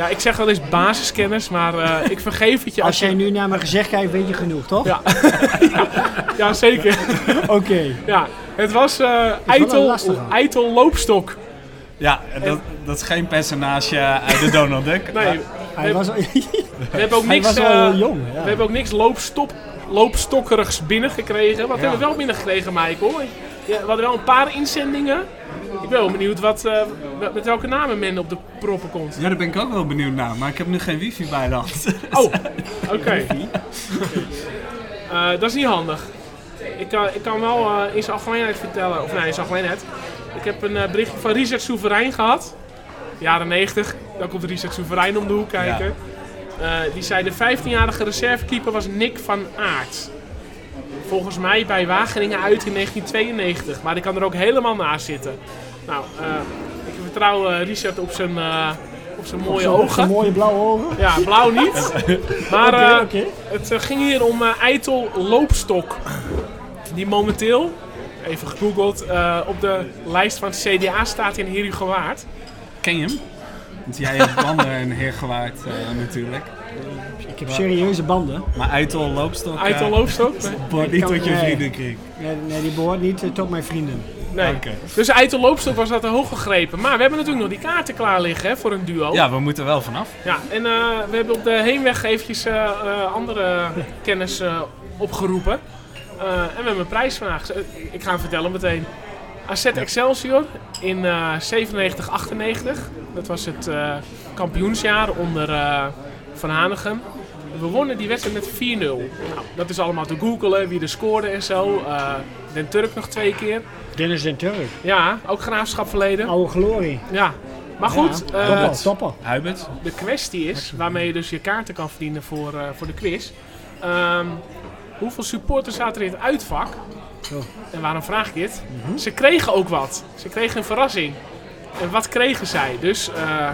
Ja, ik zeg wel eens basiskennis, maar eh, ik vergeef het je Als je... jij nu naar mijn gezicht kijkt, weet je genoeg, toch? Ja. ja, ja, zeker. Oké. Ja, het was eh een Eitel, Loopstok. Ja, dat, dat is geen personage uit de Donald Duck. Nee, Hij was, we hebben ook hij niks, was wel eh, jong. Ja. we hebben ook niks loopstop, loopstokkerigs binnengekregen. Wat Ja. hebben we wel binnengekregen, Michael? Ja, we hadden wel een paar inzendingen. Ik ben wel benieuwd wat, eh, met welke namen men op de proppen komt. Ja, daar ben ik ook wel benieuwd naar. Maar ik heb nu geen wifi bij de hand. Oh, oké. Eh, dat is niet handig. Ik kan, ik kan wel eh, in zijn algemeenheid vertellen, of nee, in zijn algemeenheid. Ik heb een berichtje van Richard Soeverein gehad. Jaren 90. Dan komt Richard Soeverein om de hoek kijken. Die zei de 15-jarige reservekeeper was Nick van Aert. Volgens mij bij Wageningen uit in 1992. Maar die kan er ook helemaal naast zitten. Nou, eh, ik vertrouw eh, Richard op zijn, eh, op zijn mooie Zo'n- ogen. zo'n mooie blauwe ogen. Ja, blauw niet. Maar eh, het ging hier om eh, Eitel Loopstok. Die momenteel, even gegoogeld, eh, op de lijst van het CDA staat in Herugewaard. Ken je hem? Want jij hebt banden en heergewaard uh, natuurlijk. Ik heb serieuze banden. Maar Eitel loopstok. uh, Eitel Loopstok? Nee. Behoort niet kan- tot je nee. vrienden kreeg. Nee, nee, die behoort niet eh, tot mijn vrienden. nee. Dus Eitel Loopstok was dat te hoog gegrepen. Maar we hebben natuurlijk nog die kaarten klaar liggen hè, voor een duo. Ja, we moeten wel vanaf. Ja, en eh, we hebben op de heenweg eventjes eh, eh, andere kennis eh, opgeroepen. Eh, en we hebben een prijsvraag. Eh, Ik ga hem vertellen meteen. AZ Excelsior in eh 97, 98. Dat was het eh, kampioensjaar onder eh, Van Hanegem. We wonnen die wedstrijd met 4-0. Nou, dat is allemaal te googelen, wie er scoorde en zo. Eh, Den Turk nog twee keer. Dennis den Turk. Ja, ook graafschap verleden. Oude glorie. Ja. Maar goed, Ja, eh, topper, topper. Huibert. de kwestie is, waarmee je dus je kaarten kan verdienen voor, eh, voor de quiz. Ehm, hoeveel supporters zaten er in het uitvak? Zo. En waarom vraag ik dit? Ze kregen ook wat. Ze kregen een verrassing. En wat kregen zij? Dus eh,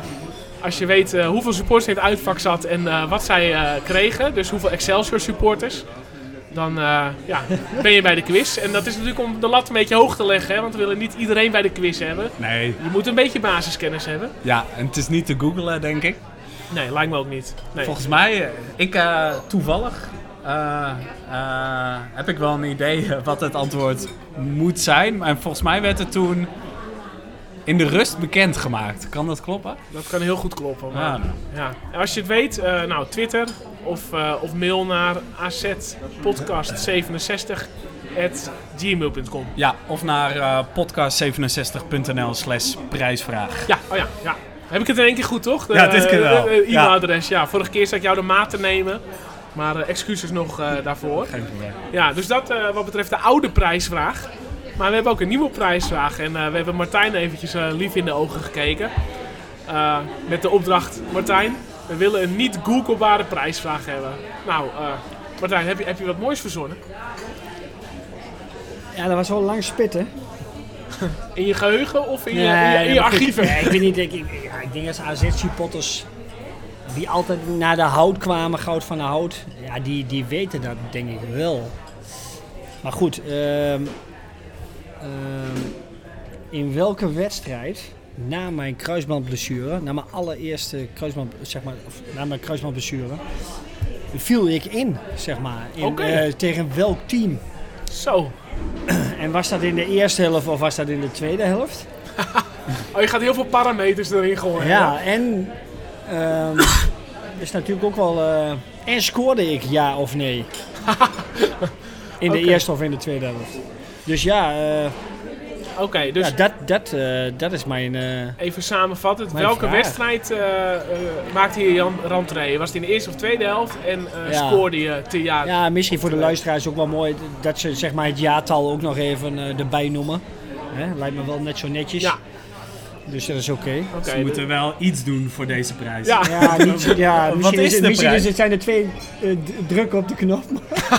als je weet eh, hoeveel supporters in het uitvak zat en eh, wat zij eh, kregen, dus hoeveel Excelsior supporters, dan eh, ja, ben je bij de quiz. En dat is natuurlijk om de lat een beetje hoog te leggen, hè, want we willen niet iedereen bij de quiz hebben. Nee. Je moet een beetje basiskennis hebben. Ja, en het is niet te googlen, denk ik. Nee, lijkt me ook niet. Nee. Volgens mij, ik eh, toevallig, eh, eh, heb ik wel een idee wat het antwoord moet zijn. En volgens mij werd het toen in de rust bekendgemaakt. Kan dat kloppen? Dat kan heel goed kloppen. Maar, Ja. ja. En als je het weet, eh, nou Twitter of, eh, of mail naar azpodcast67 gmail.com. Ja, of naar eh, podcast67.nl slash prijsvraag. Ja, oh ja, ja. Heb ik het in één keer goed, toch? De, Ja, dit keer wel. Ja. e-mailadres, ja. Vorige keer zat ik jou de maat te nemen. Maar excuses nog daarvoor. Geen probleem. Ja, dus dat wat betreft de oude prijsvraag. Maar we hebben ook een nieuwe prijsvraag. En eh, we hebben Martijn eventjes eh, lief in de ogen gekeken. Eh, met de opdracht, Martijn, we willen een niet googlebare prijsvraag hebben. Nou, eh, Martijn, heb je, heb je wat moois verzonnen? Ja, dat was wel lang spitten. In je geheugen of in je, in je, in archieven? nee, ik weet niet, ik, ik, ja, ik denk dat AZ-supporters die altijd naar de hout kwamen, goud van de hout, ja, die, die weten dat denk ik wel. Maar goed, ehm, in welke wedstrijd na mijn kruisbandblessure, na mijn allereerste kruisband, zeg maar, of na mijn kruisbandblessure, viel ik in, zeg maar, in, eh, tegen welk team? Zo. En was dat in de eerste helft of was dat in de tweede helft? Oh, je gaat heel veel parameters erin gooien. Ja, en ehm is natuurlijk ook wel. eh, en scoorde ik ja of nee? in de eerste of in de tweede helft. Dus ja, eh, Oké, dus ja dat, dat, eh, dat is mijn. eh, even samenvattend. Mijn Welke vraag. wedstrijd eh, eh, maakte je Jan rentree? Was het in de eerste of tweede helft? En eh, Ja. scoorde je te ja? ja, misschien voor de luisteraars ook wel mooi dat ze zeg maar, het jaartal ook nog even eh, erbij noemen. Hè, lijkt me wel net zo netjes. Ja. Dus dat is oké. Oké, Ze moeten wel iets doen voor deze prijs. Ja. Ja, niet, zo- ja, Wat misschien, is de misschien prijs? is het, zijn er twee eh, d- drukken op de knop.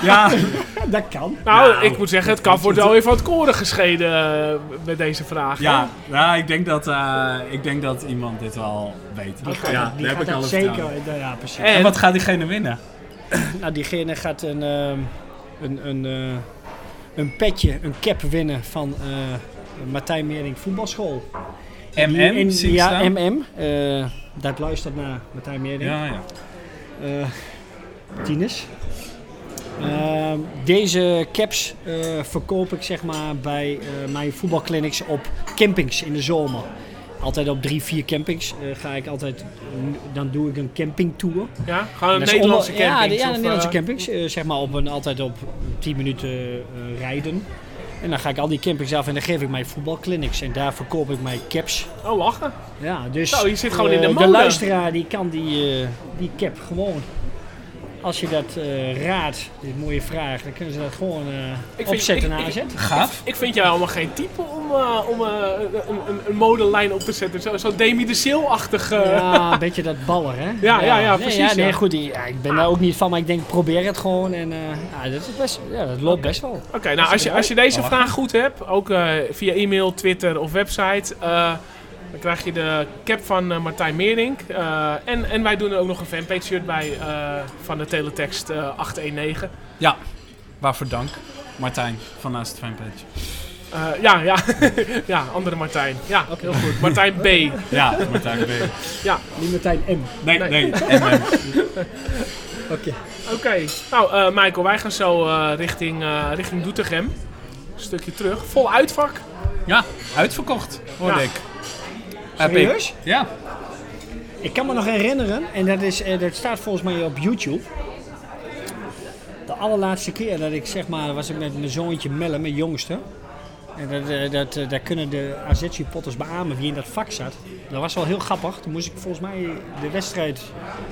ja. dat kan. Nou, Nou, ik moet zeggen, het kan wordt wel even van het koren gescheden eh, met deze vraag. Ja, nou, ik, denk dat, eh, ik denk dat iemand dit wel weet. Ja, die daar heb ik dat alle zeker. Ja, precies. En- En wat gaat diegene winnen? Nou, diegene gaat een, ehm, een, een, eh, een petje, een cap winnen van eh, Martijn Meerding Voetbalschool. MM, in- zie Ja, staan. MM. eh, dat luistert naar Martijn Meerding. Ja, ja. eh tieners. Ehm, deze caps eh, verkoop ik zeg maar bij eh, mijn voetbalclinics op campings in de zomer. Altijd op drie, vier campings eh, ga ik altijd, dan doe ik een campingtour. Ja? Gewoon een Nederlandse onder- camping. Ja, de, ja, de Nederlandse campings. eh, zeg maar op een, altijd op 10 minuten eh, rijden. En dan ga ik al die campings af en dan geef ik mijn voetbalclinics. En daar verkoop ik mijn caps. Oh, lachen. Ja, dus Zo, je zit gewoon in de eh, mode. De luisteraar die kan die, eh, die cap gewoon. Als je dat eh, raadt, dit is mooie vraag, dan kunnen ze dat gewoon eh, opzetten naar ik- AZ. Gaaf. Ik vind jou helemaal geen type om, eh, om eh, een, een, een modelijn op te zetten. Zo, zo Demi de Seal-achtig. eh. Ja, een beetje dat baller, hè? Ja, ja, ja, nee, precies, Ja, nee, ja. goed, die- ja, ik ben daar ook niet van, maar ik denk, probeer het gewoon. En eh, ja, dat, is best, ja, dat loopt best wel. Oké, nou als je, als je deze vraag goed hebt, ook eh, via e-mail, Twitter of website, eh, dan krijg je de cap van eh, Martijn Meerdink. Eh, en, en wij doen er ook nog een fanpage shirt bij eh, van de teletext eh, 819. Ja, waarvoor dank. Martijn van naast het fanpage. Eh, ja, ja. ja, andere Martijn. Ja, heel goed. Martijn B. Ja, Martijn B. Ja, Niet Martijn M. Nee, Nee. nee. MM. Oké. oké. Nou, eh, Michael, wij gaan zo eh, richting, eh, richting Doetinchem. Een stukje terug. Vol uitvak. Ja, uitverkocht, hoorde Ja. ik. Heb ik- Serieus? Ja. Ik kan me nog herinneren, en dat, is, eh, dat staat volgens mij op YouTube. De allerlaatste keer dat ik zeg maar, was ik met mijn zoontje Melle, mijn jongste. En dat, eh, dat, eh, daar kunnen de AZ-supporters beamen wie in dat vak zat. Dat was wel heel grappig. Toen moest ik volgens mij de wedstrijd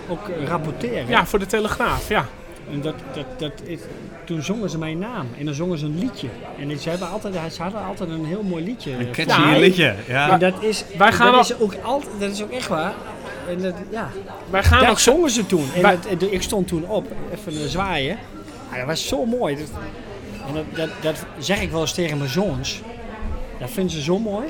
ook rapporteren. Ja, voor de Telegraaf. Ja. En dat, dat, dat is, toen zongen ze mijn naam en dan zongen ze een liedje. En ze, hebben altijd, ze hadden altijd een heel mooi liedje. Een catchy liedje. Ja. En dat is, Wij gaan dat, al- is ook altijd, dat is ook echt waar. En dat, ja. Wij gaan Dat ook zo... zongen ze toen. En Wij- dat- en ik stond toen op, even een zwaaien. Ja, dat was zo mooi. Dat, en dat, dat, dat zeg ik wel eens tegen mijn zoons. Dat vinden ze zo mooi.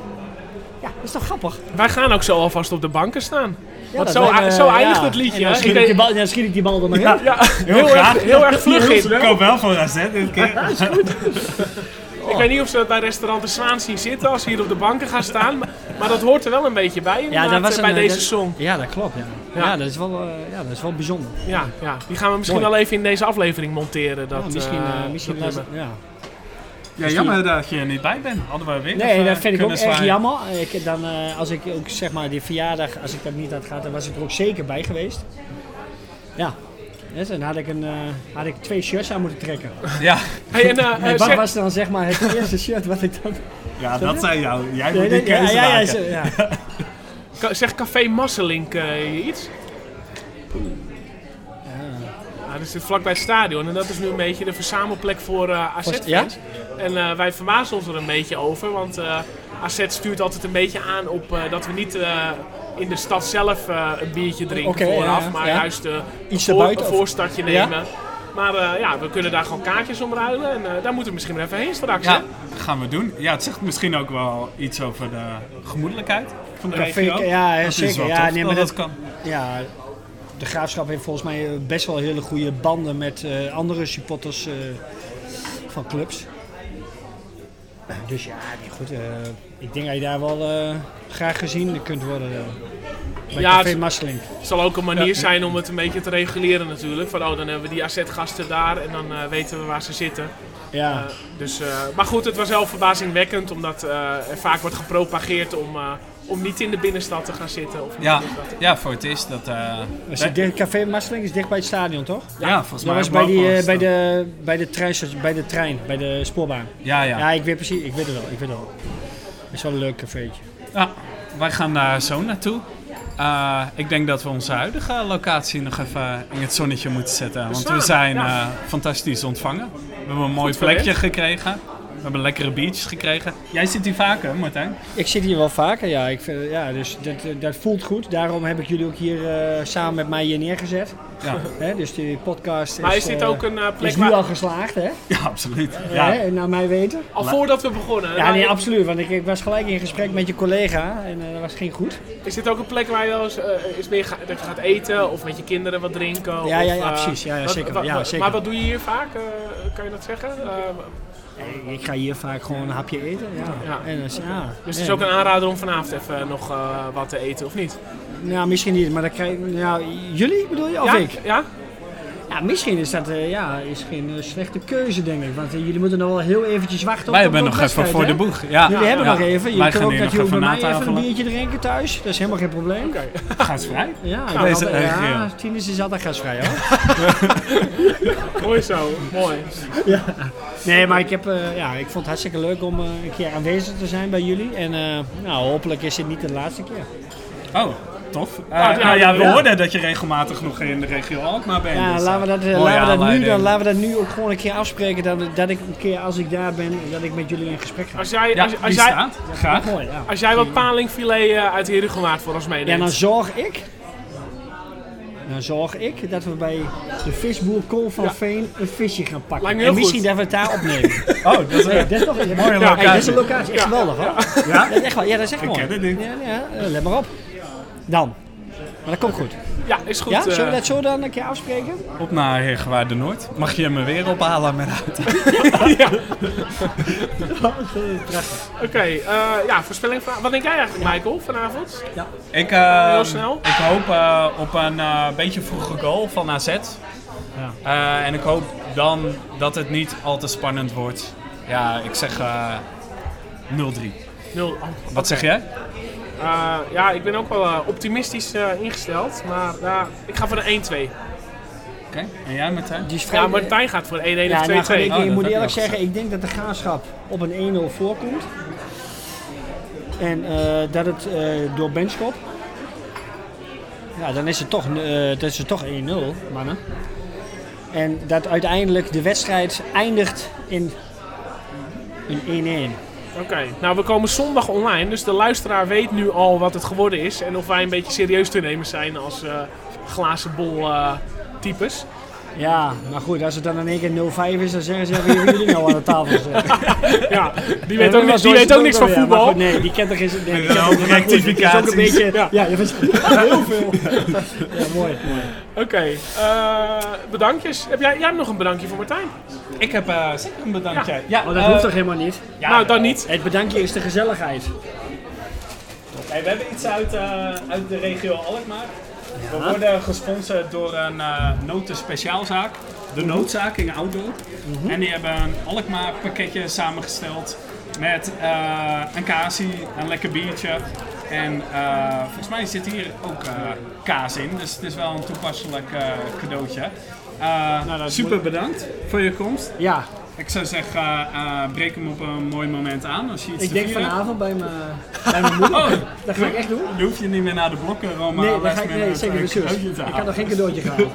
Ja, dat is toch grappig? Wij gaan ook zo alvast op de banken staan. Ja, Want dat zo, me- zo eindigt ja. het liedje. En dan hè? schiet, Ik die bal, dan schiet ik die bal er maar in. Ja, heel, erg, heel erg vlug in. Ik koop wel voor AZ dit keer. Ik weet niet of ze dat bij restaurant de Zwaan zien zitten als ze hier op de banken gaan staan. Maar, maar dat hoort er wel een beetje bij inderdaad, eh, bij een, deze dat- song. Ja, dat klopt. Ja, Ja. ja. dat, is wel, eh, ja dat is wel bijzonder. Ja, ja, die gaan we misschien Mooi. wel even in deze aflevering monteren. Dat, ja, misschien eh, eh, misschien dat ja. Ja, jammer dat je er niet bij bent. Hadden we weer Nee, even dat vind ik ook erg jammer. Ik, dan, eh, als ik ook zeg maar die verjaardag, als ik dat niet had gehad, dan was ik er ook zeker bij geweest. Ja. Dus dan had ik, een, eh, had ik twee shirts aan moeten trekken. Ja, Hey, en, eh, En eh, wat zeg- was dan zeg maar het eerste shirt wat ik dan... ja dat zijn jou. Jij moet nee, die ja, keuze ja, ja, maken. zo- ja. ka- zeg Café Masselink iets? Ja, dat zit vlakbij het stadion en dat is nu een beetje de verzamelplek voor eh AZ-fans. Ja? En eh, wij verbazen ons er een beetje over, want eh, AZ stuurt altijd een beetje aan op eh, dat we niet eh, in de stad zelf eh, een biertje drinken vooraf, ja, ja, maar ja. juist Iets een, voor- erbuiten, een of- voorstartje Ja? nemen. Maar eh, ja, we kunnen daar gewoon kaartjes om ruilen en eh, daar moeten we misschien wel even heen straks. Ja, hè? gaan we doen. Ja, het zegt misschien ook wel iets over de gemoedelijkheid van de Café- regio. ja, Dat is zeker. wel Ja, tof nee, maar dat dat- kan. ja, de Graafschap heeft volgens mij eh, best wel hele goede banden met eh, andere supporters eh, van clubs. Dus ja, goed. eh, ik denk dat je daar wel eh, graag gezien kunt worden. bij Ja, Café het- Masseling. Het zal ook een manier zijn om het een beetje te reguleren natuurlijk. Van oh, dan hebben we die AZ-gasten daar en dan weten we waar ze zitten. Ja. Dus, eh, maar goed, het was wel verbazingwekkend omdat eh, er vaak wordt gepropageerd om, eh, om niet in de binnenstad te gaan zitten. Of Ja, ja, voor het is dat... eh, Als je dicht- Café Masseling is dicht bij het stadion, toch? ja, volgens Dat mij was op bij, die, eh, was bij, dat. de, bij, de trein, bij de trein, bij de spoorbaan. Ja, ja. Ja, ik weet precies, ik weet het wel, ik weet het wel. Het is wel een leuk cafeetje. Ja, wij gaan daar zo naartoe. Eh, ik denk dat we onze huidige locatie nog even in het zonnetje moeten zetten. Want we zijn eh, fantastisch ontvangen. We hebben een mooi plekje gekregen. We hebben lekkere biertjes gekregen. Jij zit hier vaker, Martijn? Ik zit hier wel vaker, ja. Ik vind, ja dus dat, eh, dat voelt goed. Daarom heb ik jullie ook hier eh, samen met mij hier neergezet. Ja, Hè? Dus die podcast is, Maar is dit eh, ook een eh, plek is nu waar... al geslaagd, hè? ja absoluut. Ja. Naar mij weten. Al voordat we begonnen. Ja, nee, absoluut. Want ik, ik was gelijk in gesprek met je collega en eh, dat was geen goed. Is dit ook een plek waar je wel eens, eh, is meer ga- dat je gaat eten of met je kinderen wat drinken? Ja, of, ja, ja, eh, precies. Ja, zeker. wat- Ja, zeker. Maar wat doe je hier vaak? eh, kan je dat zeggen? Eh, Ik ga hier vaak gewoon een hapje eten. Ja. Ja. En is, ja. dus het is ook een aanrader om vanavond even nog eh, wat te eten, of niet? Nou, misschien niet, maar dan krijg je... Nou, jullie bedoel je? Of ja? ik? Ja? Ja, misschien is dat eh, ja, is geen eh, slechte keuze, denk ik. Want eh, jullie moeten nog wel heel eventjes wachten Wij op hebben op de nog even voor hè? de boeg. Ja. Jullie hebben Ja. nog even. Je Wij kan gaan ook dat bij even mij even een biertje drinken thuis. Dat is helemaal geen probleem. Oké. Gasvrij? Ja, Deze altijd, ja. Tinus is altijd gasvrij hoor. Mooi zo, mooi. Nee, maar ik, heb, eh, ja, ik vond het hartstikke leuk om eh, een keer aanwezig te zijn bij jullie. En eh, nou, hopelijk is dit niet de laatste keer. Oh, tof. Uh, ja, nou ja, we ja. hoorden dat je regelmatig nog in de regio Alkmaar bent. Ja, dus, laten we dat, eh, laten we dat, nu, dan, laten we dat nu ook gewoon een keer afspreken. Dat, dat ik een keer als ik daar ben, dat ik met jullie in gesprek ga. Als jij, Ja, als, jij, staat. Graag. Mooi, ja. als jij wat palingfilet eh, uit Herugewaard voor ons meeneemt. Ja, dan zorg ik. Dan zorg ik dat we bij de visboer Kool van Ja. Veen een visje gaan pakken. En misschien goed. dat we het daar opnemen. Oh, dat is Nee, dat is toch een Mooie locatie. dat is een locatie. Echt geweldig hoor. Ja? Dat is echt wel, ja, dat is echt Ik mooi. ken het niet. Ja, ja, eh, let maar op. Dan. Maar dat komt goed. Ja, is goed. Ja, eh, zullen we dat zo dan een keer afspreken? Op naar Heergewaard de Noord. Mag je me weer ophalen met auto? Oké, eh, ja, voorspelling. van- Wat denk jij eigenlijk, Michael, vanavond? Ik, eh, Heel snel. Ik hoop eh, op een eh, beetje vroege goal van AZ. Eh, en ik hoop dan dat het niet al te spannend wordt. Ja, ik zeg eh 0-3. Nul. oh, Wat oké. zeg jij? Eh, ja, ik ben ook wel eh, optimistisch eh, ingesteld. Maar ja, ik ga voor een 1-2. Oké. En jij Martijn? Die Ja, Martijn gaat voor een 1-1 Ja, of 2-2. nou, ik, Oh, ik dat moet eerlijk zeggen, ik denk dat de graafschap op een 1-0 voorkomt. En eh, dat het eh, door Benschop. Ja, dan is het toch, eh, dat is het toch 1-0, mannen. En dat uiteindelijk de wedstrijd eindigt in een 1-1. Oké, nou we komen zondag online, dus de luisteraar weet nu al wat het geworden is. En of wij een beetje serieus te nemen zijn als eh, glazen bol eh, types. Ja, maar goed, als het dan in één keer 0-5 is, dan zeggen ze ja, wie hebben jullie nou aan de tafel gezet? Ja, die weet ook, niks, die weet ook niks van Ja, maar voetbal. goed, nee, die kent er geen... Nee, die Ja, kent ook maar goed, het is ook een beetje... Ja. Ja, je heel veel. Ja, mooi. mooi. Oké, eh, bedankjes. Heb jij, jij hebt nog een bedankje voor Martijn? Ik heb eh, zeker een bedankje. Ja, Oh, dat eh, hoeft toch helemaal niet? ja, nou, dan niet. Het bedankje is de gezelligheid. Hey, we hebben iets uit, eh, uit de regio Alkmaar. We worden gesponsord door een uh, notenspeciaalzaak. De Noodzaak in Oudorp. En die hebben een Alkmaar pakketje samengesteld. Met eh, een kaasie, een lekker biertje. En eh, volgens mij zit hier ook eh, kaas in. Dus het is wel een toepasselijk eh, cadeautje. Eh, dat super bedankt voor je komst. Ja, Ik zou zeggen, eh, breek hem op een mooi moment aan als je iets ik te denk vieren vanavond bij mijn, bij mijn moeder. Oh, Dat ga ik echt doen. dan hoef je niet meer naar de blokken, Roma. Nee, dat ga ik nee, zeker de zus. cadeautje te Ik had nog geen cadeautje gehaald.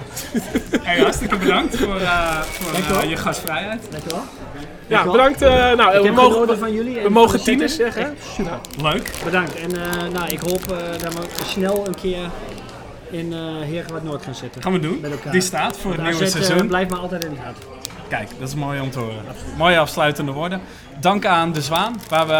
Hey, hartstikke bedankt voor, eh, voor Dank je eh, gastvrijheid. Dankjewel. Ja, bedankt. eh, nou, Ik we heb mogen, van jullie. en we mogen de tieners zeggen. Super. Leuk. Bedankt. En eh, nou, ik hoop eh, dat we snel een keer in uh, Heergewaard Noord gaan zitten. Gaan we doen. Met elkaar. Die staat voor het nieuwe eh, seizoen. blijft me altijd in het hart. Kijk, dat is mooi om te horen. Mooie afsluitende woorden. Dank aan De Zwaan, waar we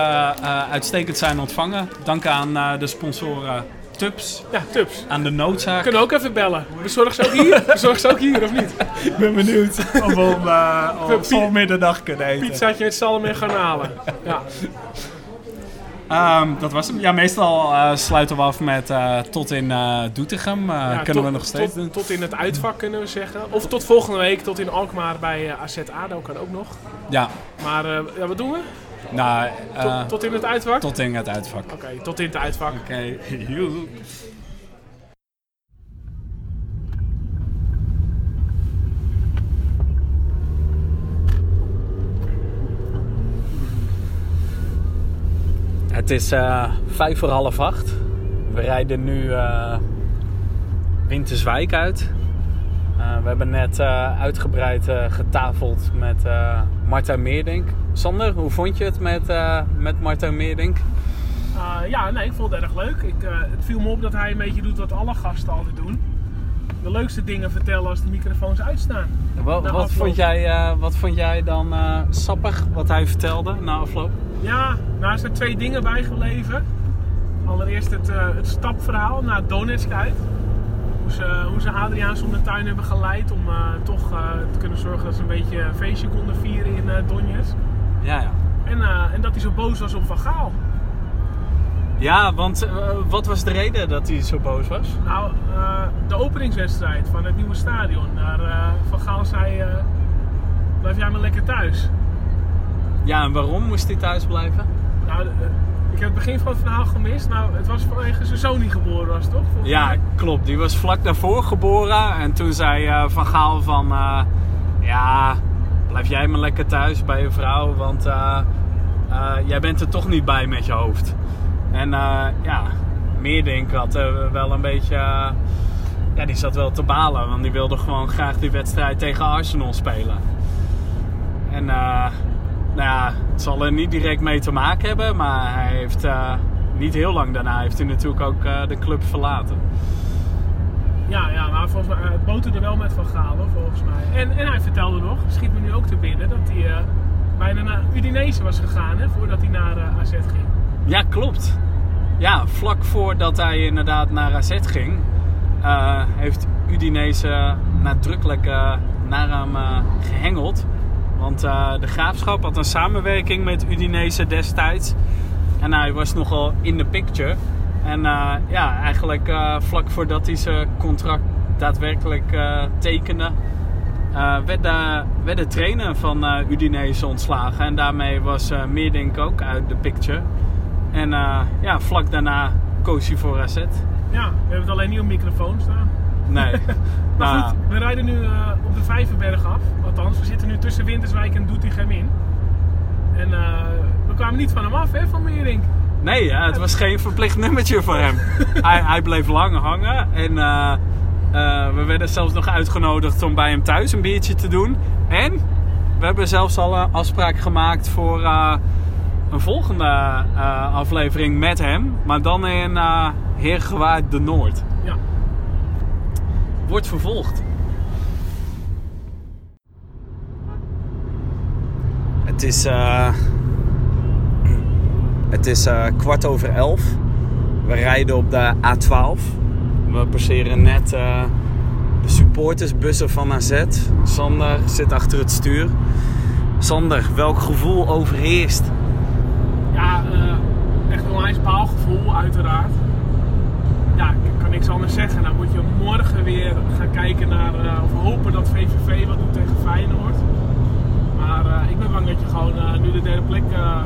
eh, uitstekend zijn ontvangen. Dank aan eh, de sponsoren Tups, Ja, Tups. aan de Noodzaak. We kunnen ook even bellen. Bezorg ze ook hier? Bezorg ze ook hier, of niet? Ik ben benieuwd of we om, uh, om midderdag kunnen eten. Pizzaatje met zalm en garnalen. Ja. Um, dat was hem. Ja, meestal uh, sluiten we af met uh, tot in uh, Doetinchem. Ja, kunnen tot, we nog steeds tot, in het uitvak kunnen we zeggen. Of tot volgende week, tot in Alkmaar bij AZ ADO kan ook nog. Ja. Maar ja, wat doen we? Nou, tot, tot, in het uitvak? Tot in het uitvak. Oké, okay, tot in het uitvak. Oké, okay. Het is uh, vijf voor half acht. We rijden nu uh, Winterswijk uit. we hebben net eh, uitgebreid eh, getafeld met Martijn Meerdink. Sander, hoe vond je het met, met Martijn Meerdink? ja, nee, ik vond het erg leuk. Ik, het viel me op dat hij een beetje doet wat alle gasten altijd doen. De leukste dingen vertellen als de microfoons uitstaan. Wat, wat vond, jij, wat vond jij dan sappig wat hij vertelde na afloop? Ja, nou, er zijn twee dingen bijgebleven. Allereerst het, het stapverhaal naar Donetsk uit hoe ze, hoe ze Adriaans om de tuin hebben geleid om uh, toch uh, te kunnen zorgen dat ze een beetje een feestje konden vieren in uh, Donetsk. Ja, ja. En, en dat hij zo boos was op Van Gaal. Ja, want wat was de reden dat hij zo boos was? Nou, de openingswedstrijd van het nieuwe stadion. Daar Van Gaal zei, blijf jij maar lekker thuis. Ja, en waarom moest hij thuis blijven? Nou, ik heb het begin van het verhaal gemist. Nou, het was vanwege zijn zoon die geboren was, toch? ja, klopt. Die was vlak daarvoor geboren. En toen zei Van Gaal van... Ja, blijf jij maar lekker thuis bij je vrouw. Want jij bent er toch niet bij met je hoofd. En ja, Meerdink had wel een beetje... ja, die zat wel te balen. Want die wilde gewoon graag die wedstrijd tegen Arsenal spelen. En nou ja, het zal er niet direct mee te maken hebben, maar hij heeft uh, niet heel lang daarna heeft hij natuurlijk ook uh, de club verlaten. Ja, ja, maar volgens mij het boterde wel met Van Gaal, volgens mij. En, en hij vertelde nog, schiet me nu ook te binnen, dat hij uh, bijna naar Udinese was gegaan hè, voordat hij naar AZ ging. Ja, klopt. Ja, vlak voordat hij inderdaad naar AZ ging, heeft Udinese nadrukkelijk naar hem gehengeld. Want uh, de graafschap had een samenwerking met Udinese destijds. En hij was nogal in de picture. En uh, ja, eigenlijk uh, vlak voordat hij zijn contract daadwerkelijk tekende, werd, de, werd de trainer van Udinese ontslagen. En daarmee was Meerdink ook uit de picture. En ja, vlak daarna koos hij voor AZ. Ja, we hebben het alleen niet op microfoon staan. Nee. maar nou, goed, we rijden nu op de Vijverberg af. Althans, we zitten nu tussen Winterswijk en Doetinchem in. En uh, we kwamen niet van hem af, hè, van Meering. Nee, ja, het was geen verplicht nummertje voor hem. hij, hij, bleef lang hangen. En uh, uh, we werden zelfs nog uitgenodigd om bij hem thuis een biertje te doen. En we hebben zelfs al een afspraak gemaakt voor een volgende aflevering met hem. Maar dan in Heergewaard de Noord. Ja. Wordt vervolgd. Het is, uh, het is uh, kwart over elf. We rijden op de A12. We passeren net uh, de supportersbussen van AZ. Sander zit achter het stuur. Sander, welk gevoel overheerst? Ja, echt een onwijs baalgevoel uiteraard. Ja, ik kan niks anders zeggen. Dan moet je morgen weer gaan kijken naar, of hopen dat VVV wat doet tegen Feyenoord. Maar uh, ik ben bang dat je gewoon uh, nu de derde plek uh,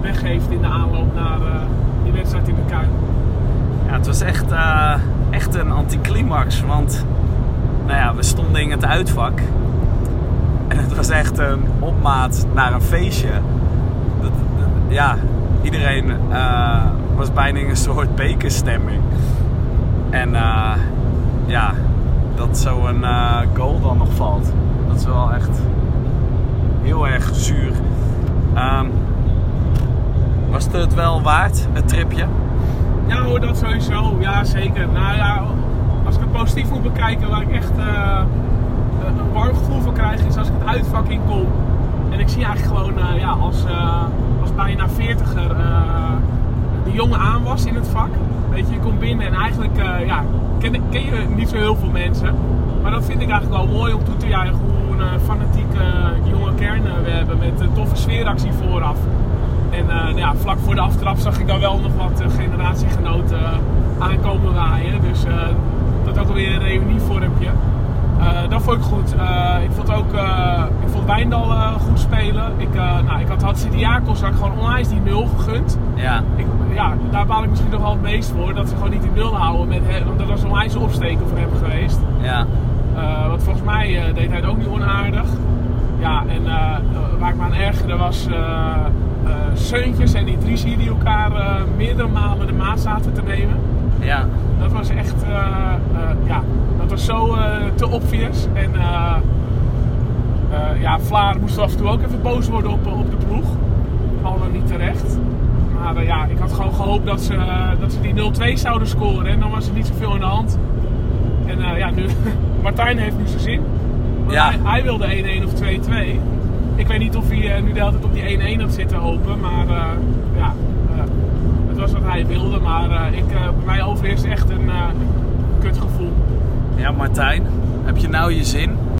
weggeeft in de aanloop naar die wedstrijd in de Kuip. Ja, het was echt, echt een anticlimax. Want nou ja, we stonden in het uitvak. En het was echt een opmaat naar een feestje. Ja, iedereen was bijna in een soort bekerstemming. En ja, dat zo'n goal dan nog valt. Dat is wel echt heel erg zuur. Um, was het wel waard, het tripje? Ja hoor, dat sowieso. Ja, zeker. Nou ja, als ik het positief moet bekijken, waar ik echt uh, een warm gevoel van krijg, is als ik het uitvak in kom. En ik zie eigenlijk gewoon uh, ja, uh, als bijna veertiger de jongen aan was in het vak. Weet je, je komt binnen en eigenlijk ja, ken, ken je niet zo heel veel mensen. Maar dat vind ik eigenlijk wel mooi om toe te juichen hoe een fanatieke jonge kern we hebben met een toffe sfeeractie vooraf. En uh, ja, vlak voor de aftrap zag ik dan wel nog wat generatiegenoten aankomen waaien. Dus dat ook alweer een reunievormpje. Dat vond ik goed. ik vond ook ik vond Wijndal goed spelen. Ik, nou, ik had Hatsidiakos gewoon onwijs die nul gegund. Ja. Ik, ja, daar baal ik misschien nog wel het meest voor. Dat ze gewoon niet die nul houden. Met, want dat was een onwijs opsteken voor hem geweest. Ja. want volgens mij deed hij het ook niet onaardig. Ja, en waar ik me aan ergerde was uh, Seuntjes en Idrissi die elkaar uh, meerdere malen de maat zaten te nemen. Ja. Dat was echt uh, ja, dat was zo eh, te obvious. En eh, eh, ja, Vlaar moest af en toe ook even boos worden op, op de ploeg. Al dan niet terecht. Maar eh, ja, ik had gewoon gehoopt dat ze, eh, dat ze die 0-2 zouden scoren. En dan was er niet zoveel in de hand. En eh, ja, nu, Martijn heeft nu zijn zin. Ja. Hij, hij wilde 1-1 of 2-2. Ik weet niet of hij eh, nu de hele tijd op die 1-1 had zitten hopen. Maar eh, ja, eh, het was wat hij wilde. Maar eh, ik, eh, bij mij overheerst echt een eh, kutgevoel. Ja, Martijn, heb je nou je zin?